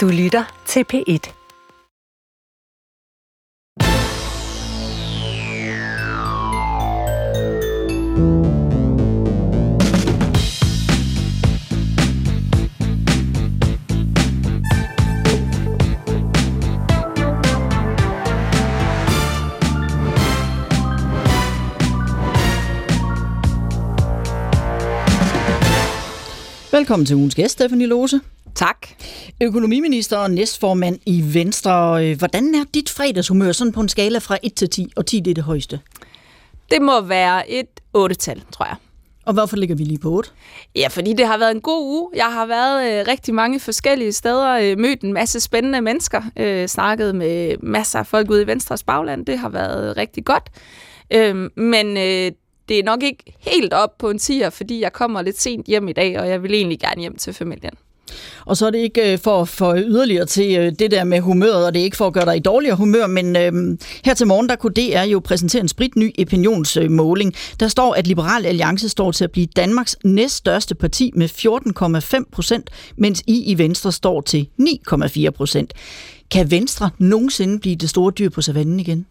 Du lytter til P1. Velkommen til ugens gæst, Stephanie Lose. Tak. Økonomiminister og næstformand i Venstre. Øh, Hvordan er dit fredagshumør sådan på en skala fra 1 til 10, og 10 det er det højeste? Det må være et 8-tal, tror jeg. Og hvorfor ligger vi lige på 8? Ja, fordi det har været en god uge. Jeg har været øh, rigtig mange forskellige steder, øh, mødt en masse spændende mennesker, øh, snakket med masser af folk ude i Venstres bagland. Det har været rigtig godt. Øh, men øh, det er nok ikke helt op på en 10'er, fordi jeg kommer lidt sent hjem i dag, og jeg vil egentlig gerne hjem til familien. Og så er det ikke for, for at få yderligere til øh, det der med humøret, og det er ikke for at gøre dig i dårligere humør, men øh, her til morgen, der kunne DR jo præsentere en spritny opinionsmåling. Der står, at Liberal Alliance står til at blive Danmarks næststørste parti med 14,5 procent, mens I i Venstre står til 9,4 procent. Kan Venstre nogensinde blive det store dyr på savannen igen?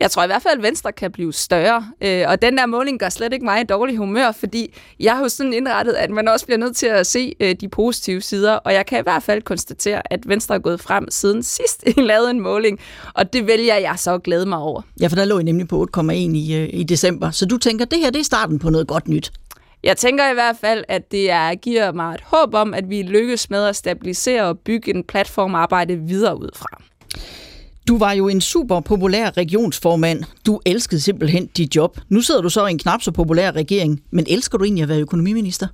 Jeg tror i hvert fald, at Venstre kan blive større, øh, og den der måling gør slet ikke mig i dårlig humør, fordi jeg har jo sådan indrettet, at man også bliver nødt til at se øh, de positive sider, og jeg kan i hvert fald konstatere, at Venstre er gået frem siden sidst I lavede en måling, og det vælger jeg så at glæde mig over. Ja, for der lå I nemlig på 8,1 i, øh, i december, så du tænker, det her det er starten på noget godt nyt. Jeg tænker i hvert fald, at det er, giver mig et håb om, at vi lykkes med at stabilisere og bygge en platform at arbejde videre ud fra. Du var jo en super populær regionsformand. Du elskede simpelthen dit job. Nu sidder du så i en knap så populær regering, men elsker du egentlig at være økonomiminister?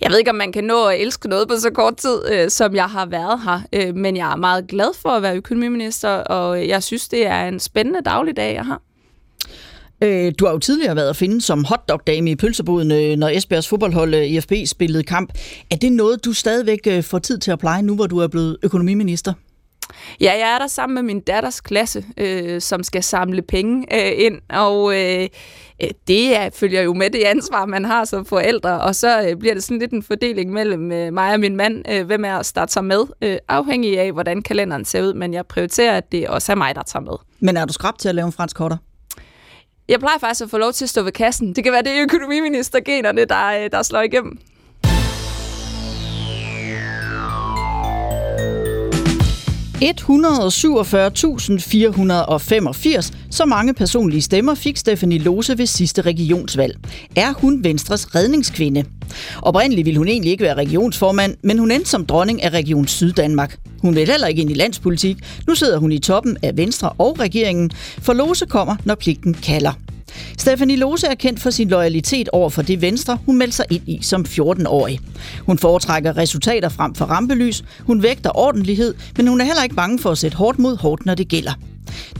Jeg ved ikke, om man kan nå at elske noget på så kort tid, øh, som jeg har været her, øh, men jeg er meget glad for at være økonomiminister, og jeg synes, det er en spændende dagligdag, jeg har. Øh, du har jo tidligere været at finde som hotdog-dame i pølseboden, øh, når Esbjergs fodboldhold øh, IFB spillede kamp. Er det noget, du stadigvæk øh, får tid til at pleje, nu hvor du er blevet økonomiminister? Ja, jeg er der sammen med min datters klasse, øh, som skal samle penge øh, ind, og øh, det er, følger jo med det ansvar, man har som forældre, og så øh, bliver det sådan lidt en fordeling mellem øh, mig og min mand, øh, hvem er os, der tager med, øh, afhængig af, hvordan kalenderen ser ud, men jeg prioriterer, at det også er mig, der tager med. Men er du skrab til at lave en fransk korter? Jeg plejer faktisk at få lov til at stå ved kassen. Det kan være, det er økonomiministergenerne, der, der slår igennem. 147.485. Så mange personlige stemmer fik Stephanie Lose ved sidste regionsvalg. Er hun Venstres redningskvinde? Oprindeligt ville hun egentlig ikke være regionsformand, men hun endte som dronning af Region Syddanmark. Hun vil heller ikke ind i landspolitik. Nu sidder hun i toppen af Venstre og regeringen, for Lose kommer, når pligten kalder. Stephanie Lose er kendt for sin loyalitet over for det venstre, hun meldte sig ind i som 14-årig. Hun foretrækker resultater frem for rampelys, hun vægter ordentlighed, men hun er heller ikke bange for at sætte hårdt mod hårdt, når det gælder.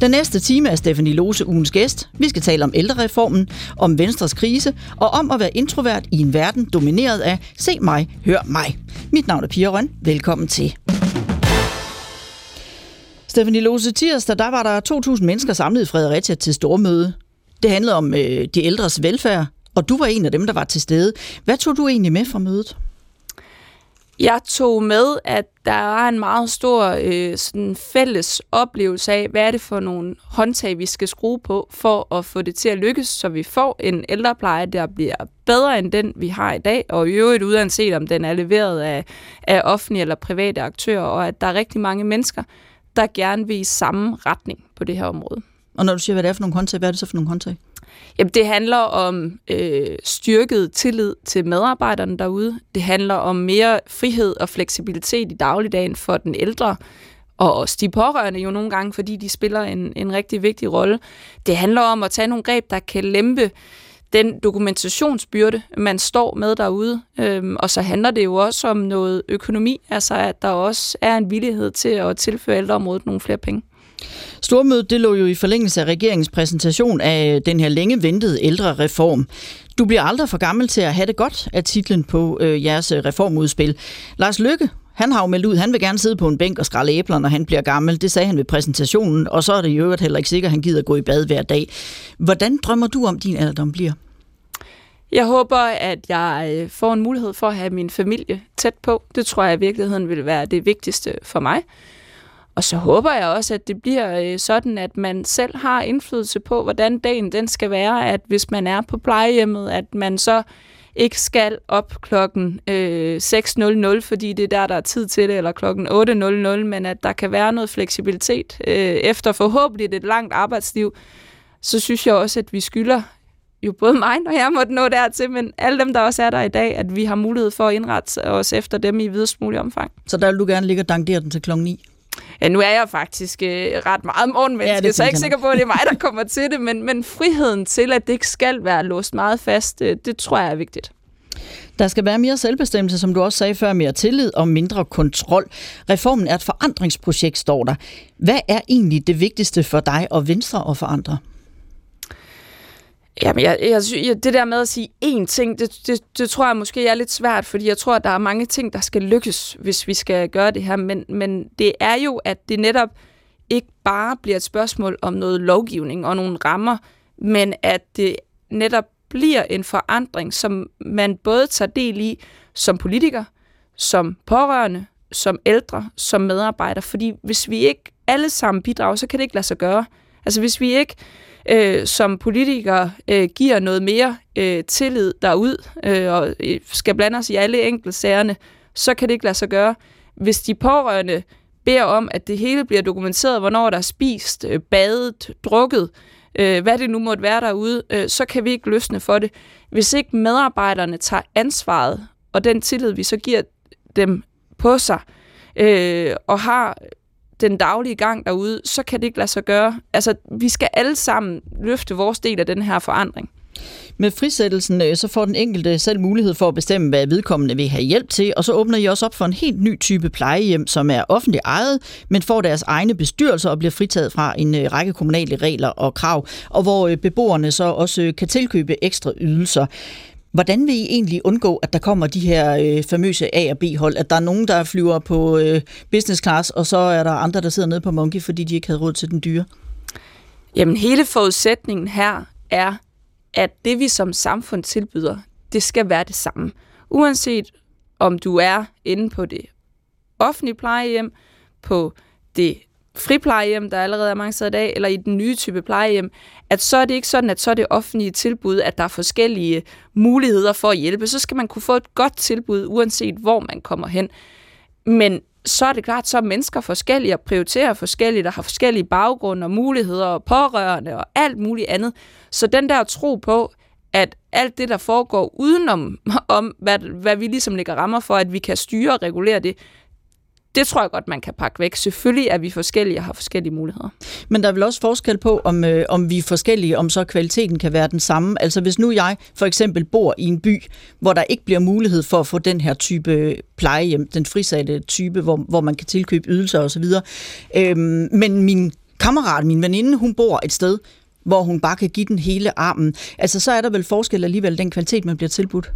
Den næste time er Stephanie Lose ugens gæst. Vi skal tale om ældrereformen, om Venstres krise og om at være introvert i en verden domineret af se mig, hør mig. Mit navn er Pia Røn. Velkommen til. Stephanie Lose, tirsdag, der var der 2.000 mennesker samlet i Fredericia til stormøde. Det handlede om øh, de ældres velfærd, og du var en af dem, der var til stede. Hvad tog du egentlig med fra mødet? Jeg tog med, at der er en meget stor øh, sådan fælles oplevelse af, hvad er det for nogle håndtag, vi skal skrue på, for at få det til at lykkes, så vi får en ældrepleje, der bliver bedre end den, vi har i dag, og i øvrigt uanset om den er leveret af, af offentlige eller private aktører, og at der er rigtig mange mennesker, der gerne vil i samme retning på det her område. Og når du siger, hvad det er for nogle håndtag, hvad er det så for nogle håndtag? Jamen, det handler om øh, styrket tillid til medarbejderne derude. Det handler om mere frihed og fleksibilitet i dagligdagen for den ældre, og også de pårørende jo nogle gange, fordi de spiller en, en rigtig vigtig rolle. Det handler om at tage nogle greb, der kan lempe den dokumentationsbyrde, man står med derude. Øhm, og så handler det jo også om noget økonomi, altså at der også er en villighed til at tilføre ældreområdet nogle flere penge. Stormødet det lå jo i forlængelse af regeringens præsentation af øh, den her længe ventede ældre reform. Du bliver aldrig for gammel til at have det godt, af titlen på øh, jeres øh, reformudspil. Lars Lykke, han har jo meldt ud, han vil gerne sidde på en bænk og skrælle æbler, når han bliver gammel. Det sagde han ved præsentationen, og så er det jo heller ikke sikkert, at han gider gå i bad hver dag. Hvordan drømmer du om, din alderdom bliver? Jeg håber, at jeg øh, får en mulighed for at have min familie tæt på. Det tror jeg i virkeligheden vil være det vigtigste for mig. Og så håber jeg også, at det bliver øh, sådan, at man selv har indflydelse på, hvordan dagen den skal være. At hvis man er på plejehjemmet, at man så ikke skal op klokken øh, 6.00, fordi det er der, der er tid til det, eller klokken 8.00, men at der kan være noget fleksibilitet øh, efter forhåbentlig et langt arbejdsliv, så synes jeg også, at vi skylder jo både mig, når jeg måtte nå dertil, men alle dem, der også er der i dag, at vi har mulighed for at indrette os efter dem i videst mulig omfang. Så der vil du gerne ligge og dankere den til klokken 9? Ja, nu er jeg faktisk øh, ret meget morgenmenneske, ja, så jeg er ikke sikker på, at det er mig, der kommer til det, men, men friheden til, at det ikke skal være låst meget fast, øh, det tror jeg er vigtigt. Der skal være mere selvbestemmelse, som du også sagde før, mere tillid og mindre kontrol. Reformen er et forandringsprojekt, står der. Hvad er egentlig det vigtigste for dig og Venstre at forandre? Jamen, jeg, jeg, jeg, det der med at sige én ting, det, det, det tror jeg måske er lidt svært, fordi jeg tror, at der er mange ting, der skal lykkes, hvis vi skal gøre det her. Men, men det er jo, at det netop ikke bare bliver et spørgsmål om noget lovgivning og nogle rammer, men at det netop bliver en forandring, som man både tager del i som politiker, som pårørende, som ældre, som medarbejder. Fordi hvis vi ikke alle sammen bidrager, så kan det ikke lade sig gøre. Altså hvis vi ikke øh, som politikere øh, giver noget mere øh, tillid derud øh, og øh, skal blande os i alle enkeltsagerne, så kan det ikke lade sig gøre. Hvis de pårørende beder om, at det hele bliver dokumenteret, hvornår der er spist, øh, badet, drukket, øh, hvad det nu måtte være derude, øh, så kan vi ikke løsne for det. Hvis ikke medarbejderne tager ansvaret og den tillid, vi så giver dem på sig, øh, og har den daglige gang derude, så kan det ikke lade sig gøre. Altså, vi skal alle sammen løfte vores del af den her forandring. Med frisættelsen øh, så får den enkelte selv mulighed for at bestemme, hvad vedkommende vil have hjælp til, og så åbner I også op for en helt ny type plejehjem, som er offentligt ejet, men får deres egne bestyrelser og bliver fritaget fra en øh, række kommunale regler og krav, og hvor øh, beboerne så også kan tilkøbe ekstra ydelser. Hvordan vil I egentlig undgå, at der kommer de her øh, famøse A- og B-hold? At der er nogen, der flyver på øh, business class, og så er der andre, der sidder nede på Monkey, fordi de ikke havde råd til den dyre? Jamen, hele forudsætningen her er, at det vi som samfund tilbyder, det skal være det samme. Uanset om du er inde på det offentlige plejehjem, på det friplejehjem, der allerede er mange steder i dag, eller i den nye type plejehjem, at så er det ikke sådan, at så er det offentlige tilbud, at der er forskellige muligheder for at hjælpe. Så skal man kunne få et godt tilbud, uanset hvor man kommer hen. Men så er det klart, så er mennesker forskellige og prioriterer forskelligt og har forskellige baggrunde og muligheder og pårørende og alt muligt andet. Så den der tro på, at alt det, der foregår udenom, om hvad, hvad vi ligesom lægger rammer for, at vi kan styre og regulere det, det tror jeg godt, man kan pakke væk. Selvfølgelig er vi forskellige og har forskellige muligheder. Men der er vel også forskel på, om, øh, om vi er forskellige, om så kvaliteten kan være den samme. Altså hvis nu jeg for eksempel bor i en by, hvor der ikke bliver mulighed for at få den her type plejehjem, den frisatte type, hvor, hvor man kan tilkøbe ydelser osv., øhm, men min kammerat, min veninde, hun bor et sted, hvor hun bare kan give den hele armen. Altså så er der vel forskel alligevel den kvalitet, man bliver tilbudt?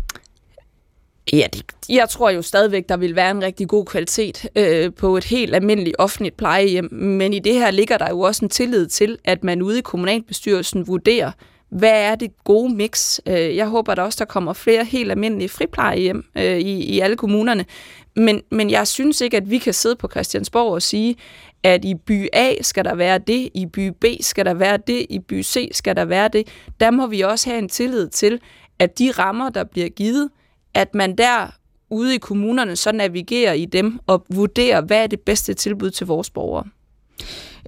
Ja, det, jeg tror jo stadigvæk, der vil være en rigtig god kvalitet øh, på et helt almindeligt offentligt plejehjem, men i det her ligger der jo også en tillid til, at man ude i kommunalbestyrelsen vurderer, hvad er det gode mix? Øh, jeg håber da også, der kommer flere helt almindelige friplejehjem øh, i, i alle kommunerne, men, men jeg synes ikke, at vi kan sidde på Christiansborg og sige, at i by A skal der være det, i by B skal der være det, i by C skal der være det. Der må vi også have en tillid til, at de rammer, der bliver givet, at man der ude i kommunerne så navigerer i dem og vurderer, hvad er det bedste tilbud til vores borgere.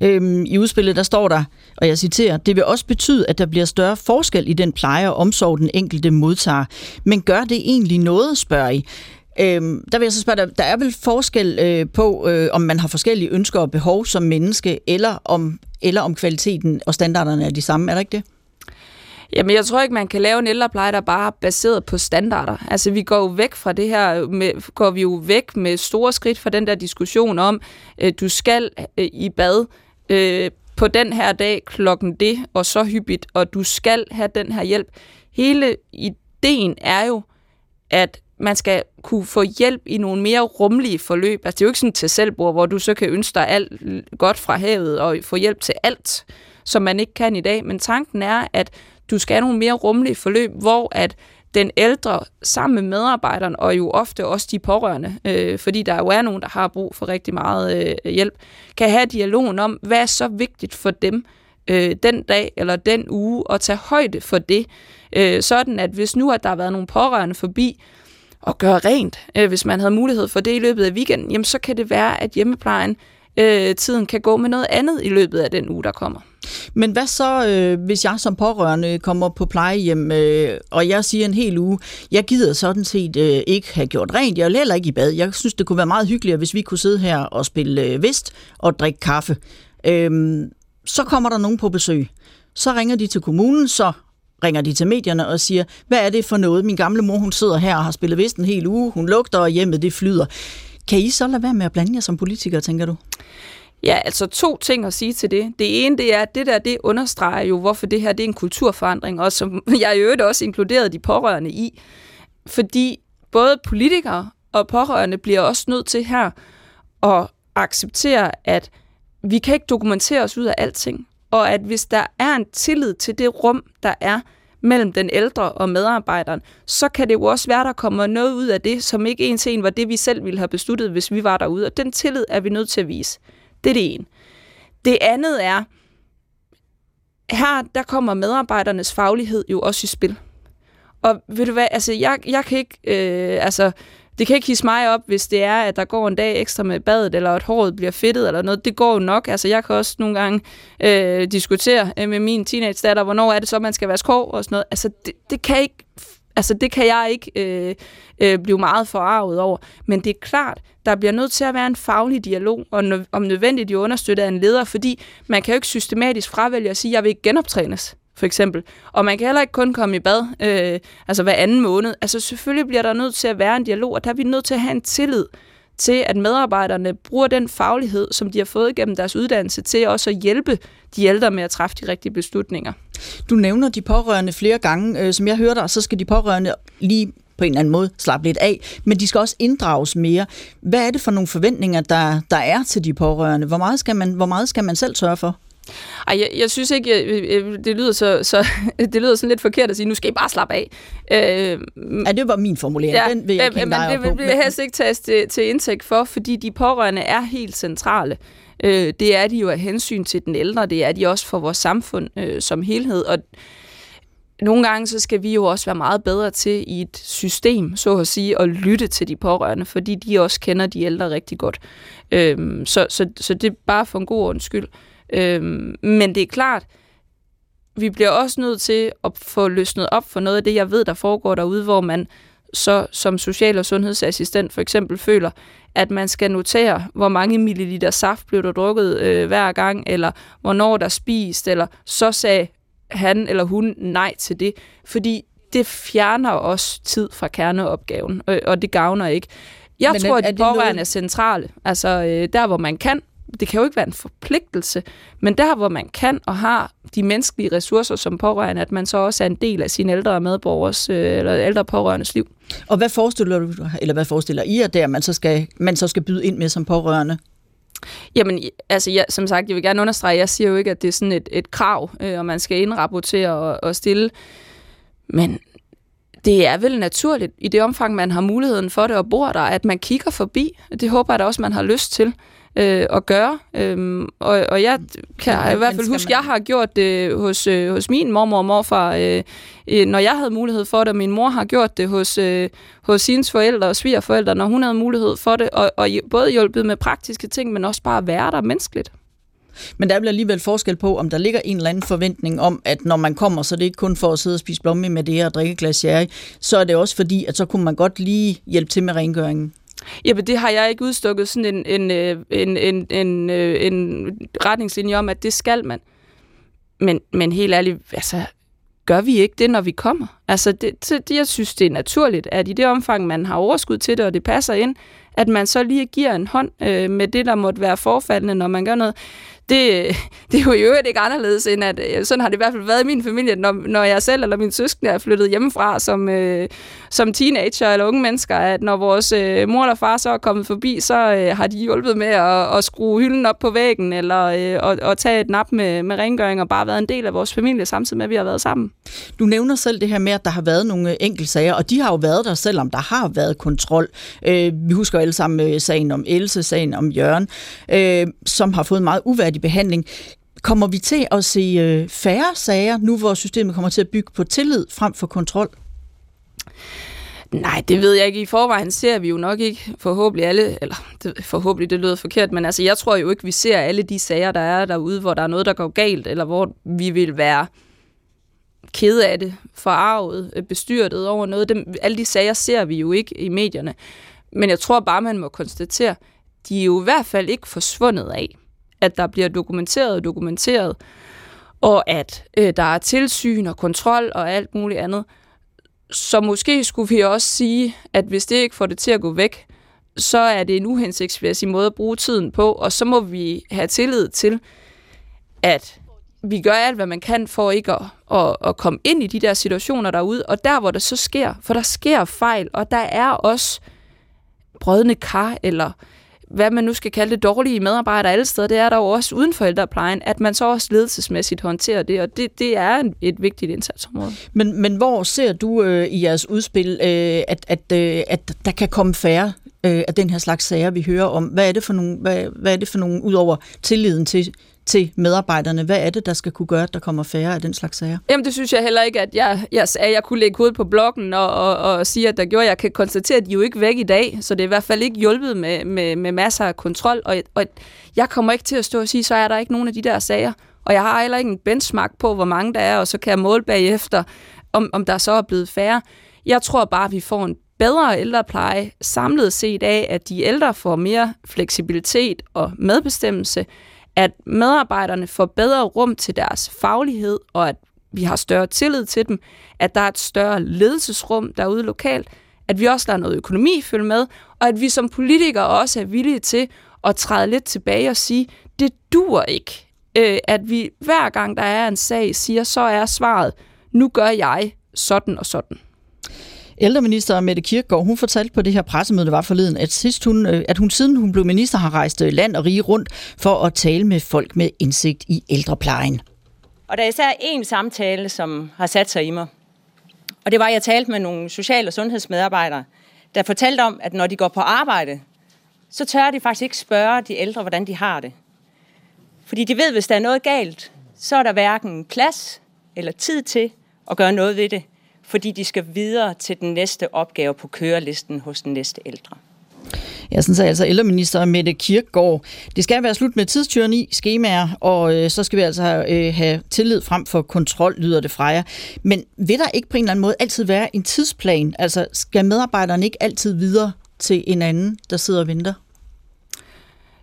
Øhm, I udspillet der står der, og jeg citerer, det vil også betyde, at der bliver større forskel i den pleje og omsorg, den enkelte modtager. Men gør det egentlig noget, spørger I? Øhm, der vil jeg så spørge dig, der er vel forskel øh, på, øh, om man har forskellige ønsker og behov som menneske, eller om, eller om kvaliteten og standarderne er de samme, er der ikke det? Jamen, jeg tror ikke, man kan lave en ældrepleje, der bare er baseret på standarder. Altså, vi går jo væk fra det her, med, går vi jo væk med store skridt fra den der diskussion om, øh, du skal øh, i bad øh, på den her dag klokken det, og så hyppigt, og du skal have den her hjælp. Hele ideen er jo, at man skal kunne få hjælp i nogle mere rummelige forløb. Altså, det er jo ikke sådan til selvbord, hvor du så kan ønske dig alt godt fra havet og få hjælp til alt, som man ikke kan i dag. Men tanken er, at du skal have nogle mere rummelige forløb, hvor at den ældre sammen med medarbejderen, og jo ofte også de pårørende, øh, fordi der jo er nogen, der har brug for rigtig meget øh, hjælp, kan have dialogen om, hvad er så vigtigt for dem øh, den dag eller den uge, og tage højde for det, øh, sådan at hvis nu at der har været nogle pårørende forbi, og gøre rent, øh, hvis man havde mulighed for det i løbet af weekenden, jamen så kan det være, at hjemmeplejen øh, tiden kan gå med noget andet i løbet af den uge, der kommer. Men hvad så, øh, hvis jeg som pårørende kommer på plejehjem, øh, og jeg siger en hel uge, jeg gider sådan set øh, ikke have gjort rent, jeg vil heller ikke i bad. Jeg synes, det kunne være meget hyggeligt, hvis vi kunne sidde her og spille øh, vist og drikke kaffe. Øh, så kommer der nogen på besøg. Så ringer de til kommunen, så ringer de til medierne og siger, hvad er det for noget? Min gamle mor, hun sidder her og har spillet vist en hel uge, hun lugter, og hjemmet det flyder. Kan I så lade være med at blande jer som politikere, tænker du? Ja, altså to ting at sige til det. Det ene, det er, at det der, det understreger jo, hvorfor det her det er en kulturforandring, og som jeg i øvrigt også inkluderet de pårørende i. Fordi både politikere og pårørende bliver også nødt til her at acceptere, at vi kan ikke dokumentere os ud af alting. Og at hvis der er en tillid til det rum, der er mellem den ældre og medarbejderen, så kan det jo også være, der kommer noget ud af det, som ikke en til en var det, vi selv ville have besluttet, hvis vi var derude. Og den tillid er vi nødt til at vise. Det er det ene. Det andet er, her der kommer medarbejdernes faglighed jo også i spil. Og ved du hvad, altså jeg, jeg kan ikke, øh, altså det kan ikke hisse mig op, hvis det er, at der går en dag ekstra med badet, eller at håret bliver fedtet, eller noget. Det går jo nok. Altså, jeg kan også nogle gange øh, diskutere øh, med min teenage-datter, hvornår er det så, man skal vaske hår og sådan noget. Altså, det, det kan ikke Altså, det kan jeg ikke øh, øh, blive meget forarvet over. Men det er klart, der bliver nødt til at være en faglig dialog, og nø- om nødvendigt jo understøttet af en leder, fordi man kan jo ikke systematisk fravælge at sige, jeg vil ikke genoptrænes for eksempel. Og man kan heller ikke kun komme i bad, øh, altså hver anden måned. Altså selvfølgelig bliver der nødt til at være en dialog, og der er vi nødt til at have en tillid til, at medarbejderne bruger den faglighed, som de har fået gennem deres uddannelse, til også at hjælpe de ældre med at træffe de rigtige beslutninger. Du nævner de pårørende flere gange. Øh, som jeg hørte dig, så skal de pårørende lige på en eller anden måde slappe lidt af, men de skal også inddrages mere. Hvad er det for nogle forventninger, der, der er til de pårørende? Hvor meget skal man, hvor meget skal man selv sørge for? Ej, jeg, jeg synes ikke, jeg, det lyder så, så det lyder sådan lidt forkert at sige, nu skal I bare slappe af. Øh, ja, det var min formulering. Ja, Den vil jeg men det vil, vil jeg helst ikke tages til, til indtægt for, fordi de pårørende er helt centrale. Øh, det er de jo af hensyn til den ældre, det er de også for vores samfund øh, som helhed, og nogle gange så skal vi jo også være meget bedre til i et system, så at sige, at lytte til de pårørende, fordi de også kender de ældre rigtig godt. Øhm, så, så, så det er bare for en god ordens skyld. Øhm, men det er klart, vi bliver også nødt til at få løsnet op for noget af det, jeg ved, der foregår derude, hvor man så som social- og sundhedsassistent for eksempel føler, at man skal notere, hvor mange milliliter saft blev der drukket øh, hver gang, eller hvornår der spist, eller så sagde han eller hun nej til det, fordi det fjerner også tid fra kerneopgaven, og, og det gavner ikke. Jeg Men tror, at de pårørende noget... er centrale. Altså øh, der, hvor man kan, det kan jo ikke være en forpligtelse, men der, hvor man kan og har de menneskelige ressourcer som pårørende, at man så også er en del af sine ældre medborgers øh, eller ældre pårørendes liv. Og hvad forestiller du, eller hvad forestiller I jer der, man så skal, man så skal byde ind med som pårørende? Jamen, altså, jeg, som sagt, jeg vil gerne understrege, jeg siger jo ikke, at det er sådan et, et krav, øh, og man skal indrapportere og, og stille. Men det er vel naturligt, i det omfang, man har muligheden for det og bor der, at man kigger forbi. Det håber jeg da også, man har lyst til øh, at gøre. Øhm, og, og jeg kan ja, i hvert fald huske, at jeg har gjort det hos, øh, hos min mormor og morfar, øh, øh, når jeg havde mulighed for det, og min mor har gjort det hos, øh, hos sine forældre og svigerforældre, når hun havde mulighed for det, og, og både hjulpet med praktiske ting, men også bare at være der menneskeligt. Men der er vel alligevel forskel på, om der ligger en eller anden forventning om, at når man kommer, så er det ikke kun for at sidde og spise blomme med det og drikke glas sherry, så er det også fordi, at så kunne man godt lige hjælpe til med rengøringen. Jamen, det har jeg ikke udstukket sådan en, en, øh, en, en, en, øh, en retningslinje om, at det skal man. Men, men helt ærligt, altså, gør vi ikke det, når vi kommer? Altså, det, det, jeg synes, det er naturligt, at i det omfang, man har overskud til det, og det passer ind, at man så lige giver en hånd øh, med det, der måtte være forfaldende, når man gør noget det, det er jo i øvrigt ikke anderledes, end at øh, sådan har det i hvert fald været i min familie, når, når jeg selv eller min søskende er flyttet hjemmefra som, øh, som teenager eller unge mennesker, at når vores øh, mor eller far så er kommet forbi, så øh, har de hjulpet med at, at skrue hylden op på væggen, eller øh, og, og tage et nap med, med rengøring, og bare været en del af vores familie, samtidig med, at vi har været sammen. Du nævner selv det her med, at der har været nogle øh, enkeltsager, og de har jo været der, selvom der har været kontrol. Øh, vi husker alle sammen øh, sagen om Else, sagen om Jørgen, øh, som har fået meget uværdig behandling. Kommer vi til at se øh, færre sager, nu hvor systemet kommer til at bygge på tillid frem for kontrol? Nej, det ved jeg ikke. I forvejen ser vi jo nok ikke forhåbentlig alle, eller det, forhåbentlig det lyder forkert, men altså jeg tror jo ikke, vi ser alle de sager, der er derude, hvor der er noget, der går galt, eller hvor vi vil være ked af det, forarvet, øh, bestyrtet over noget. Dem, alle de sager ser vi jo ikke i medierne. Men jeg tror bare, man må konstatere, de er jo i hvert fald ikke forsvundet af, at der bliver dokumenteret og dokumenteret, og at øh, der er tilsyn og kontrol og alt muligt andet. Så måske skulle vi også sige, at hvis det ikke får det til at gå væk, så er det en uhensigtsmæssig måde at bruge tiden på, og så må vi have tillid til, at vi gør alt, hvad man kan for ikke at, at, at komme ind i de der situationer derude, og der, hvor det så sker, for der sker fejl, og der er også brødne kar, eller hvad man nu skal kalde det, dårlige medarbejdere alle steder, det er der jo også uden for ældreplejen, at man så også ledelsesmæssigt håndterer det, og det, det er en, et vigtigt indsatsområde. Men, men hvor ser du øh, i jeres udspil, øh, at, at, øh, at der kan komme færre øh, af den her slags sager, vi hører om? Hvad er det for nogle, hvad, hvad er det for nogle ud over tilliden til til medarbejderne? Hvad er det, der skal kunne gøre, at der kommer færre af den slags sager? Jamen, det synes jeg heller ikke, at jeg, jeg, at jeg kunne lægge hovedet på bloggen og, og, og sige, at der gjorde. Jeg kan konstatere, at de er jo ikke væk i dag, så det er i hvert fald ikke hjulpet med, med, med masser af kontrol. Og, og jeg kommer ikke til at stå og sige, så er der ikke nogen af de der sager. Og jeg har heller ikke en benchmark på, hvor mange der er, og så kan jeg måle bagefter, om, om der så er blevet færre. Jeg tror bare, at vi får en bedre ældrepleje samlet set af, at de ældre får mere fleksibilitet og medbestemmelse, at medarbejderne får bedre rum til deres faglighed, og at vi har større tillid til dem, at der er et større ledelsesrum derude lokalt, at vi også lader noget økonomi følge med, og at vi som politikere også er villige til at træde lidt tilbage og sige, det dur ikke, øh, at vi hver gang der er en sag siger, så er svaret, nu gør jeg sådan og sådan. Ældreminister Mette Kirkegaard, hun fortalte på det her pressemøde, der var forleden, at, sidst hun, øh, at hun siden hun blev minister har rejst øh, land og rige rundt for at tale med folk med indsigt i ældreplejen. Og der er især en samtale, som har sat sig i mig. Og det var, at jeg talte med nogle social- og sundhedsmedarbejdere, der fortalte om, at når de går på arbejde, så tør de faktisk ikke spørge de ældre, hvordan de har det. Fordi de ved, hvis der er noget galt, så er der hverken plads eller tid til at gøre noget ved det fordi de skal videre til den næste opgave på kørelisten hos den næste ældre. Ja, sådan sagde altså ældreminister Mette Kirkgaard. Det skal være slut med tidstyranni, skemaer, og øh, så skal vi altså øh, have tillid frem for kontrol, lyder det fra jer. Men vil der ikke på en eller anden måde altid være en tidsplan? Altså skal medarbejderne ikke altid videre til en anden, der sidder og venter?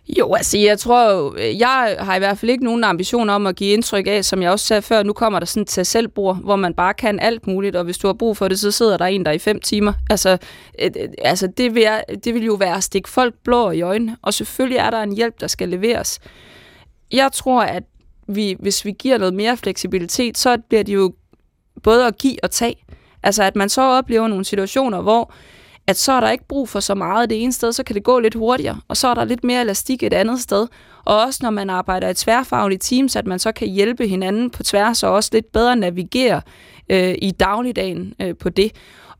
Jo, altså jeg tror øh, jeg har i hvert fald ikke nogen ambition om at give indtryk af, som jeg også sagde før, nu kommer der sådan et tag hvor man bare kan alt muligt, og hvis du har brug for det, så sidder der en der i fem timer. Altså, øh, øh altså det, vil jeg, det vil jo være at stikke folk blå i øjnene, og selvfølgelig er der en hjælp, der skal leveres. Jeg tror, at vi, hvis vi giver noget mere fleksibilitet, så bliver det jo både at give og tage. Altså at man så oplever nogle situationer, hvor at så er der ikke brug for så meget det ene sted, så kan det gå lidt hurtigere, og så er der lidt mere elastik et andet sted. Og også når man arbejder i tværfaglige teams, at man så kan hjælpe hinanden på tværs, og også lidt bedre navigere øh, i dagligdagen øh, på det.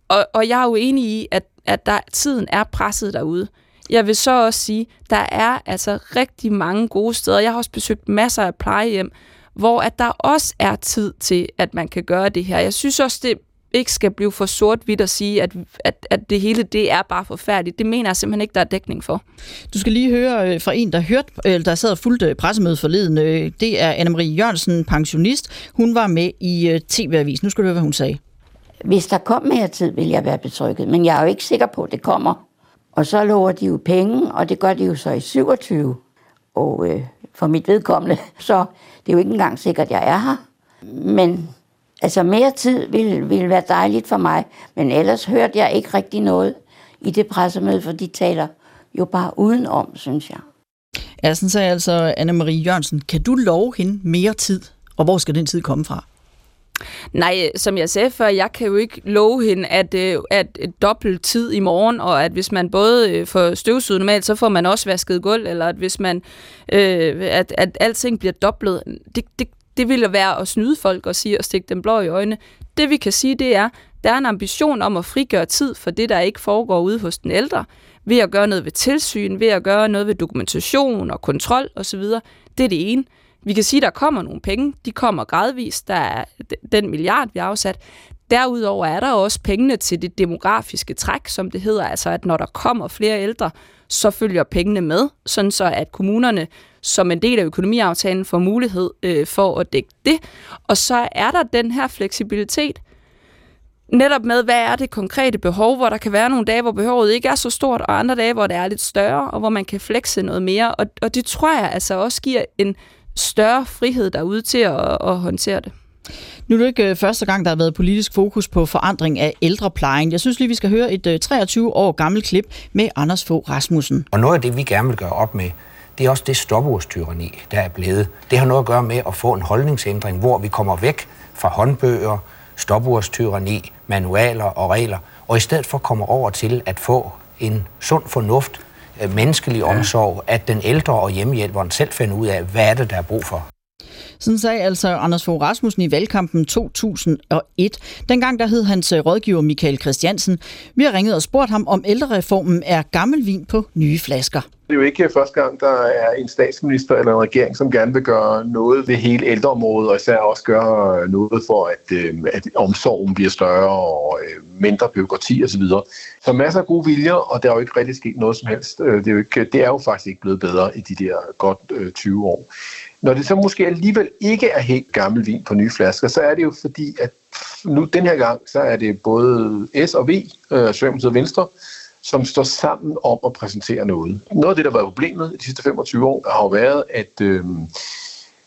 Og, og jeg er jo enig i, at, at der, tiden er presset derude. Jeg vil så også sige, der er altså rigtig mange gode steder. Jeg har også besøgt masser af plejehjem, hvor at der også er tid til, at man kan gøre det her. Jeg synes også, det ikke skal blive for sort-hvidt at sige, at, at, at det hele det er bare forfærdeligt. Det mener jeg simpelthen ikke, der er dækning for. Du skal lige høre øh, fra en, der hørte, eller der sad fuldt øh, pressemøde forleden. Øh, det er Anne-Marie Jørgensen, pensionist. Hun var med i TV-avis. Nu skal du høre, hvad hun sagde. Hvis der kom mere tid, vil jeg være betrykket, men jeg er jo ikke sikker på, at det kommer. Og så lover de jo penge, og det gør de jo så i 27. Og øh, for mit vedkommende, så det er jo ikke engang sikkert, at jeg er her. Men Altså mere tid ville, ville være dejligt for mig, men ellers hørte jeg ikke rigtig noget i det pressemøde, for de taler jo bare udenom, synes jeg. Ja, sådan sagde altså Anne-Marie Jørgensen. Kan du love hende mere tid? Og hvor skal den tid komme fra? Nej, som jeg sagde før, jeg kan jo ikke love hende, at, øh, at dobbelt tid i morgen, og at hvis man både øh, får støvsuget normalt, så får man også vasket gulv, eller at hvis man, øh, at, at alting bliver dobblet. Det, det, det ville være at snyde folk og sige og stikke dem blå i øjnene. Det vi kan sige, det er, der er en ambition om at frigøre tid for det, der ikke foregår ude hos den ældre, ved at gøre noget ved tilsyn, ved at gøre noget ved dokumentation og kontrol osv. Det er det ene. Vi kan sige, at der kommer nogle penge. De kommer gradvist. Der er den milliard, vi har afsat. Derudover er der også pengene til det demografiske træk, som det hedder, altså at når der kommer flere ældre, så følger pengene med, sådan så at kommunerne som en del af økonomiaftalen får mulighed øh, for at dække det. Og så er der den her fleksibilitet, netop med, hvad er det konkrete behov, hvor der kan være nogle dage, hvor behovet ikke er så stort, og andre dage, hvor det er lidt større, og hvor man kan flexe noget mere. Og, og det tror jeg altså også giver en større frihed derude til at, at håndtere det. Nu er det ikke øh, første gang, der har været politisk fokus på forandring af ældreplejen. Jeg synes lige, vi skal høre et 23 øh, år gammelt klip med Anders Fogh Rasmussen. Og noget af det, vi gerne vil gøre op med, det er også det stopordstyrani, der er blevet. Det har noget at gøre med at få en holdningsændring, hvor vi kommer væk fra håndbøger, stopordstyrani, manualer og regler, og i stedet for kommer over til at få en sund fornuft, øh, menneskelig omsorg, at den ældre og hjemmehjælperen selv finder ud af, hvad er det, der er brug for. Sådan sagde altså Anders Fogh Rasmussen i valgkampen 2001. Dengang der hed hans øh, rådgiver Michael Christiansen. Vi har ringet og spurgt ham, om ældrereformen er gammel vin på nye flasker. Det er jo ikke første gang, der er en statsminister eller en regering, som gerne vil gøre noget ved hele ældreområdet, og især også gøre noget for, at, øh, at omsorgen bliver større og øh, mindre byråkrati osv. Så, så masser af gode viljer, og der er jo ikke rigtig sket noget som helst. Øh, det er jo, ikke, det er jo faktisk ikke blevet bedre i de der godt øh, 20 år. Når det så måske alligevel ikke er helt gammel vin på nye flasker, så er det jo fordi, at nu den her gang, så er det både S og V, øh, Socialdemokratiet og Venstre, som står sammen om at præsentere noget. Noget af det, der har været problemet de sidste 25 år, har jo været, at øh,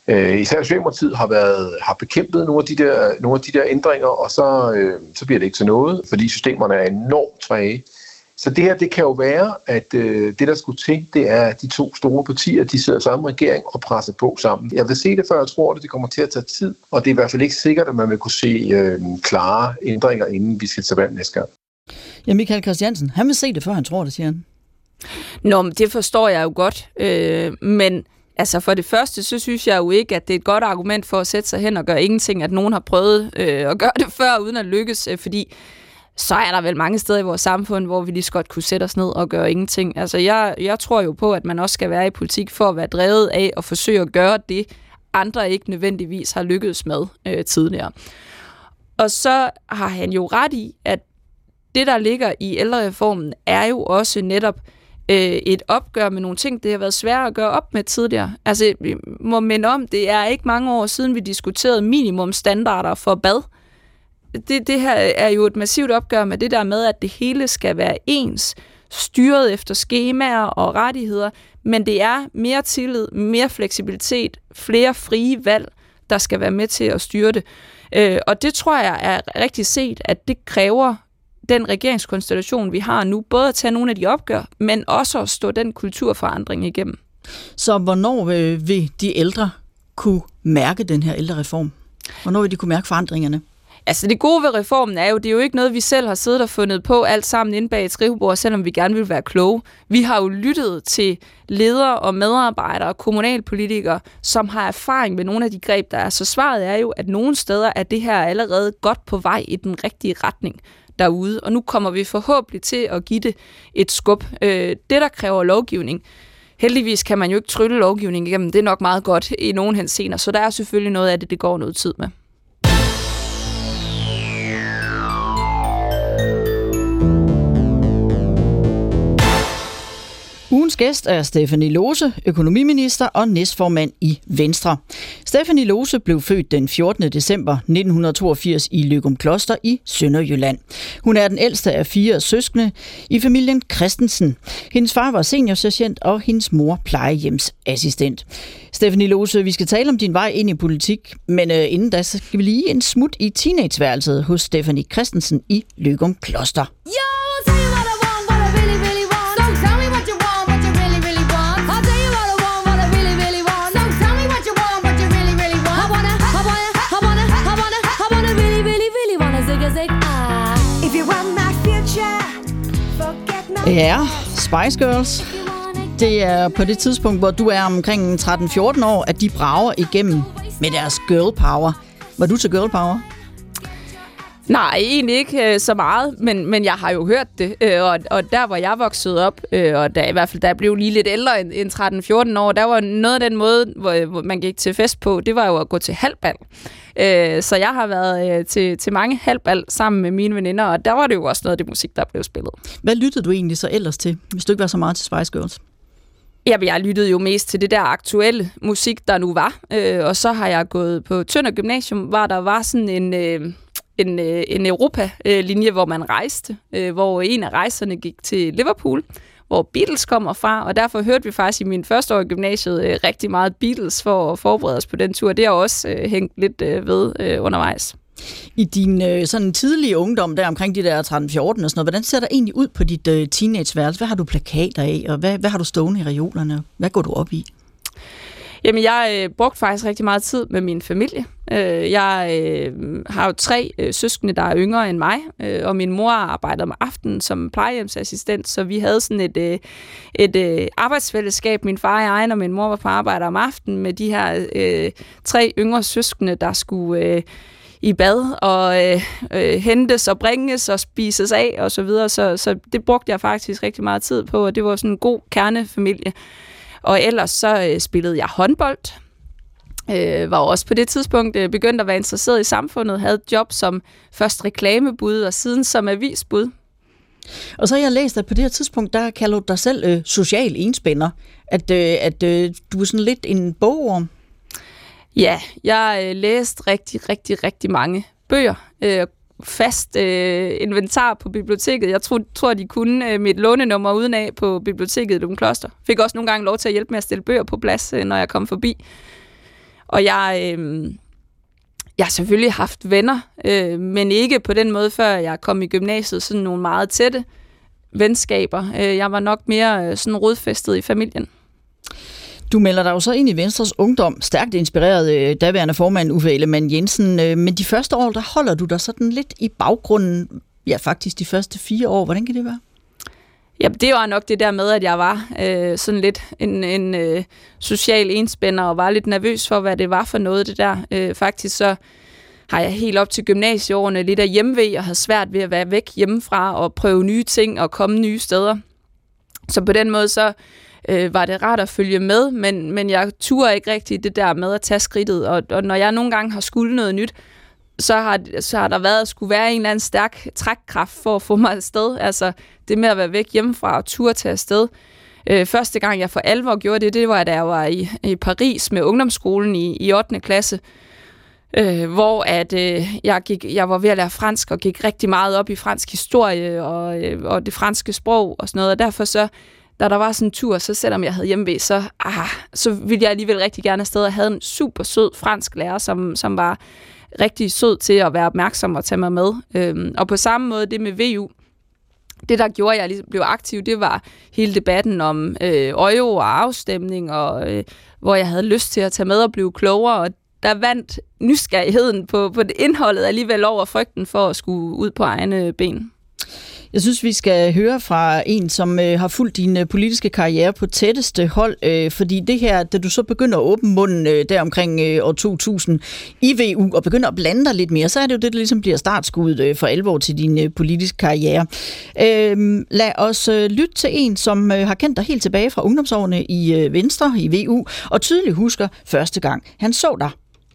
øh, især Socialdemokratiet har, været, har bekæmpet nogle af de der, nogle af de der ændringer, og så, øh, så bliver det ikke til noget, fordi systemerne er enormt træge. Så det her, det kan jo være, at øh, det, der skulle til, det er, at de to store partier, de sidder sammen regering og presser på sammen. Jeg vil se det, før jeg tror det, det kommer til at tage tid, og det er i hvert fald ikke sikkert, at man vil kunne se øh, klare ændringer, inden vi skal til valg næste gang. Ja, Michael Christiansen, han vil se det, før han tror det, siger han. Nå, men det forstår jeg jo godt, øh, men Altså for det første, så synes jeg jo ikke, at det er et godt argument for at sætte sig hen og gøre ingenting, at nogen har prøvet øh, at gøre det før, uden at lykkes, øh, fordi så er der vel mange steder i vores samfund, hvor vi lige så godt kunne sætte os ned og gøre ingenting. Altså jeg, jeg tror jo på, at man også skal være i politik for at være drevet af at forsøge at gøre det, andre ikke nødvendigvis har lykkedes med øh, tidligere. Og så har han jo ret i, at det, der ligger i ældrereformen, er jo også netop øh, et opgør med nogle ting, det har været svært at gøre op med tidligere. Altså, vi må minde om, det er ikke mange år siden, vi diskuterede minimumstandarder for bad det, det her er jo et massivt opgør med det der med, at det hele skal være ens, styret efter skemaer og rettigheder, men det er mere tillid, mere fleksibilitet, flere frie valg, der skal være med til at styre det. Øh, og det tror jeg er rigtig set, at det kræver den regeringskonstellation, vi har nu, både at tage nogle af de opgør, men også at stå den kulturforandring igennem. Så hvornår vil de ældre kunne mærke den her ældrereform? Hvornår vil de kunne mærke forandringerne? Altså det gode ved reformen er jo, det er jo ikke noget, vi selv har siddet og fundet på alt sammen inde bag et skrivebord, selvom vi gerne vil være kloge. Vi har jo lyttet til ledere og medarbejdere og kommunalpolitikere, som har erfaring med nogle af de greb, der er. Så svaret er jo, at nogle steder er det her allerede godt på vej i den rigtige retning derude, og nu kommer vi forhåbentlig til at give det et skub. Øh, det, der kræver lovgivning, heldigvis kan man jo ikke trylle lovgivning igennem, det er nok meget godt i nogen hensener, så der er selvfølgelig noget af det, det går noget tid med. Ugens gæst er Stefanie Lose, økonomiminister og næstformand i Venstre. Stefanie Lose blev født den 14. december 1982 i Løgum Kloster i Sønderjylland. Hun er den ældste af fire søskende i familien Christensen. Hendes far var seniorsergent og hendes mor plejehjemsassistent. Stefanie Lose, vi skal tale om din vej ind i politik, men øh, inden da så skal vi lige en smut i teenageværelset hos Stefanie Christensen i Løgum Kloster. Yo, Det er Spice Girls. Det er på det tidspunkt, hvor du er omkring 13-14 år, at de brager igennem med deres girl power. Var du til girl power? Nej, egentlig ikke øh, så meget, men, men jeg har jo hørt det, øh, og, og der hvor jeg voksede op, øh, og da, i hvert fald da jeg blev lige lidt ældre end, end 13-14 år, der var noget af den måde, hvor, hvor man gik til fest på, det var jo at gå til halvbal. Øh, så jeg har været øh, til, til mange halvbal sammen med mine veninder, og der var det jo også noget af det musik, der blev spillet. Hvad lyttede du egentlig så ellers til, hvis du ikke var så meget til Spice Girls? Jamen, jeg lyttede jo mest til det der aktuelle musik, der nu var. Øh, og så har jeg gået på Tønder Gymnasium, hvor der var sådan en... Øh, en, øh, en Europa-linje, hvor man rejste, øh, hvor en af rejserne gik til Liverpool, hvor Beatles kommer fra, og derfor hørte vi faktisk i min første år i gymnasiet øh, rigtig meget Beatles for at forberede os på den tur. Det har også øh, hængt lidt øh, ved øh, undervejs. I din øh, sådan tidlige ungdom, der omkring de der 13-14 og sådan noget, hvordan ser der egentlig ud på dit øh, teenageværelse? Hvad har du plakater af, og hvad, hvad har du stående i reolerne? Hvad går du op i? Jamen, jeg øh, brugte faktisk rigtig meget tid med min familie. Øh, jeg øh, har jo tre øh, søskende, der er yngre end mig, øh, og min mor arbejder om aftenen som plejehjemsassistent, så vi havde sådan et, øh, et øh, arbejdsfællesskab. Min far og jeg, og min mor var på arbejde om aftenen med de her øh, tre yngre søskende, der skulle... Øh, i bad og øh, øh, hentes og bringes og spises af og så videre. Så, så det brugte jeg faktisk rigtig meget tid på, og det var sådan en god kernefamilie. Og ellers så øh, spillede jeg håndbold. Øh, var også på det tidspunkt øh, begyndt at være interesseret i samfundet, havde et job som først reklamebud og siden som avisbud. Og så har jeg læst, at på det her tidspunkt, der kalder du dig selv øh, social enspænder. At, øh, at øh, du er sådan lidt en bogorm. Ja, jeg øh, læste rigtig, rigtig, rigtig mange bøger. Øh, fast øh, inventar på biblioteket. Jeg tror, tror de kunne øh, mit lånenummer uden af på biblioteket i Lund Kloster. Fik også nogle gange lov til at hjælpe med at stille bøger på plads, øh, når jeg kom forbi. Og jeg, øh, jeg har selvfølgelig haft venner, øh, men ikke på den måde, før jeg kom i gymnasiet, sådan nogle meget tætte venskaber. Øh, jeg var nok mere øh, sådan rodfæstet i familien. Du melder dig jo så ind i Venstres Ungdom, stærkt inspireret øh, daværende formand Uffe Ellemann Jensen, øh, men de første år, der holder du dig sådan lidt i baggrunden, ja faktisk de første fire år. Hvordan kan det være? Ja, det var nok det der med, at jeg var øh, sådan lidt en, en øh, social enspænder og var lidt nervøs for, hvad det var for noget, det der. Øh, faktisk så har jeg helt op til gymnasieårene lidt af hjemvej og havde svært ved at være væk hjemmefra og prøve nye ting og komme nye steder. Så på den måde så øh, var det rart at følge med, men, men jeg turde ikke rigtig det der med at tage skridtet, og, og når jeg nogle gange har skulle noget nyt, så har, så har der været at skulle være en eller anden stærk trækkraft for at få mig afsted. Altså det med at være væk hjemmefra og turde tage afsted. Øh, første gang jeg for alvor gjorde det, det var da jeg var i, i Paris med ungdomsskolen i, i 8. klasse, øh, hvor at øh, jeg, gik, jeg var ved at lære fransk og gik rigtig meget op i fransk historie og, øh, og det franske sprog og sådan noget, og derfor så da der var sådan en tur, så selvom jeg havde hjemmevæg, så, ah, så ville jeg alligevel rigtig gerne afsted. Jeg havde en super sød fransk lærer, som, som var rigtig sød til at være opmærksom og tage mig med. Øhm, og på samme måde det med VU, det, der gjorde, at jeg ligesom blev aktiv, det var hele debatten om øh, og afstemning, og øh, hvor jeg havde lyst til at tage med og blive klogere, og der vandt nysgerrigheden på, på det indholdet alligevel over frygten for at skulle ud på egne ben. Jeg synes, vi skal høre fra en, som øh, har fulgt din øh, politiske karriere på tætteste hold, øh, fordi det her, da du så begynder at åbne munden øh, der omkring øh, år 2000 i VU, og begynder at blande dig lidt mere, så er det jo det, der ligesom bliver startskuddet øh, for alvor til din øh, politiske karriere. Øh, lad os øh, lytte til en, som øh, har kendt dig helt tilbage fra ungdomsårene i øh, Venstre, i VU, og tydeligt husker første gang, han så dig.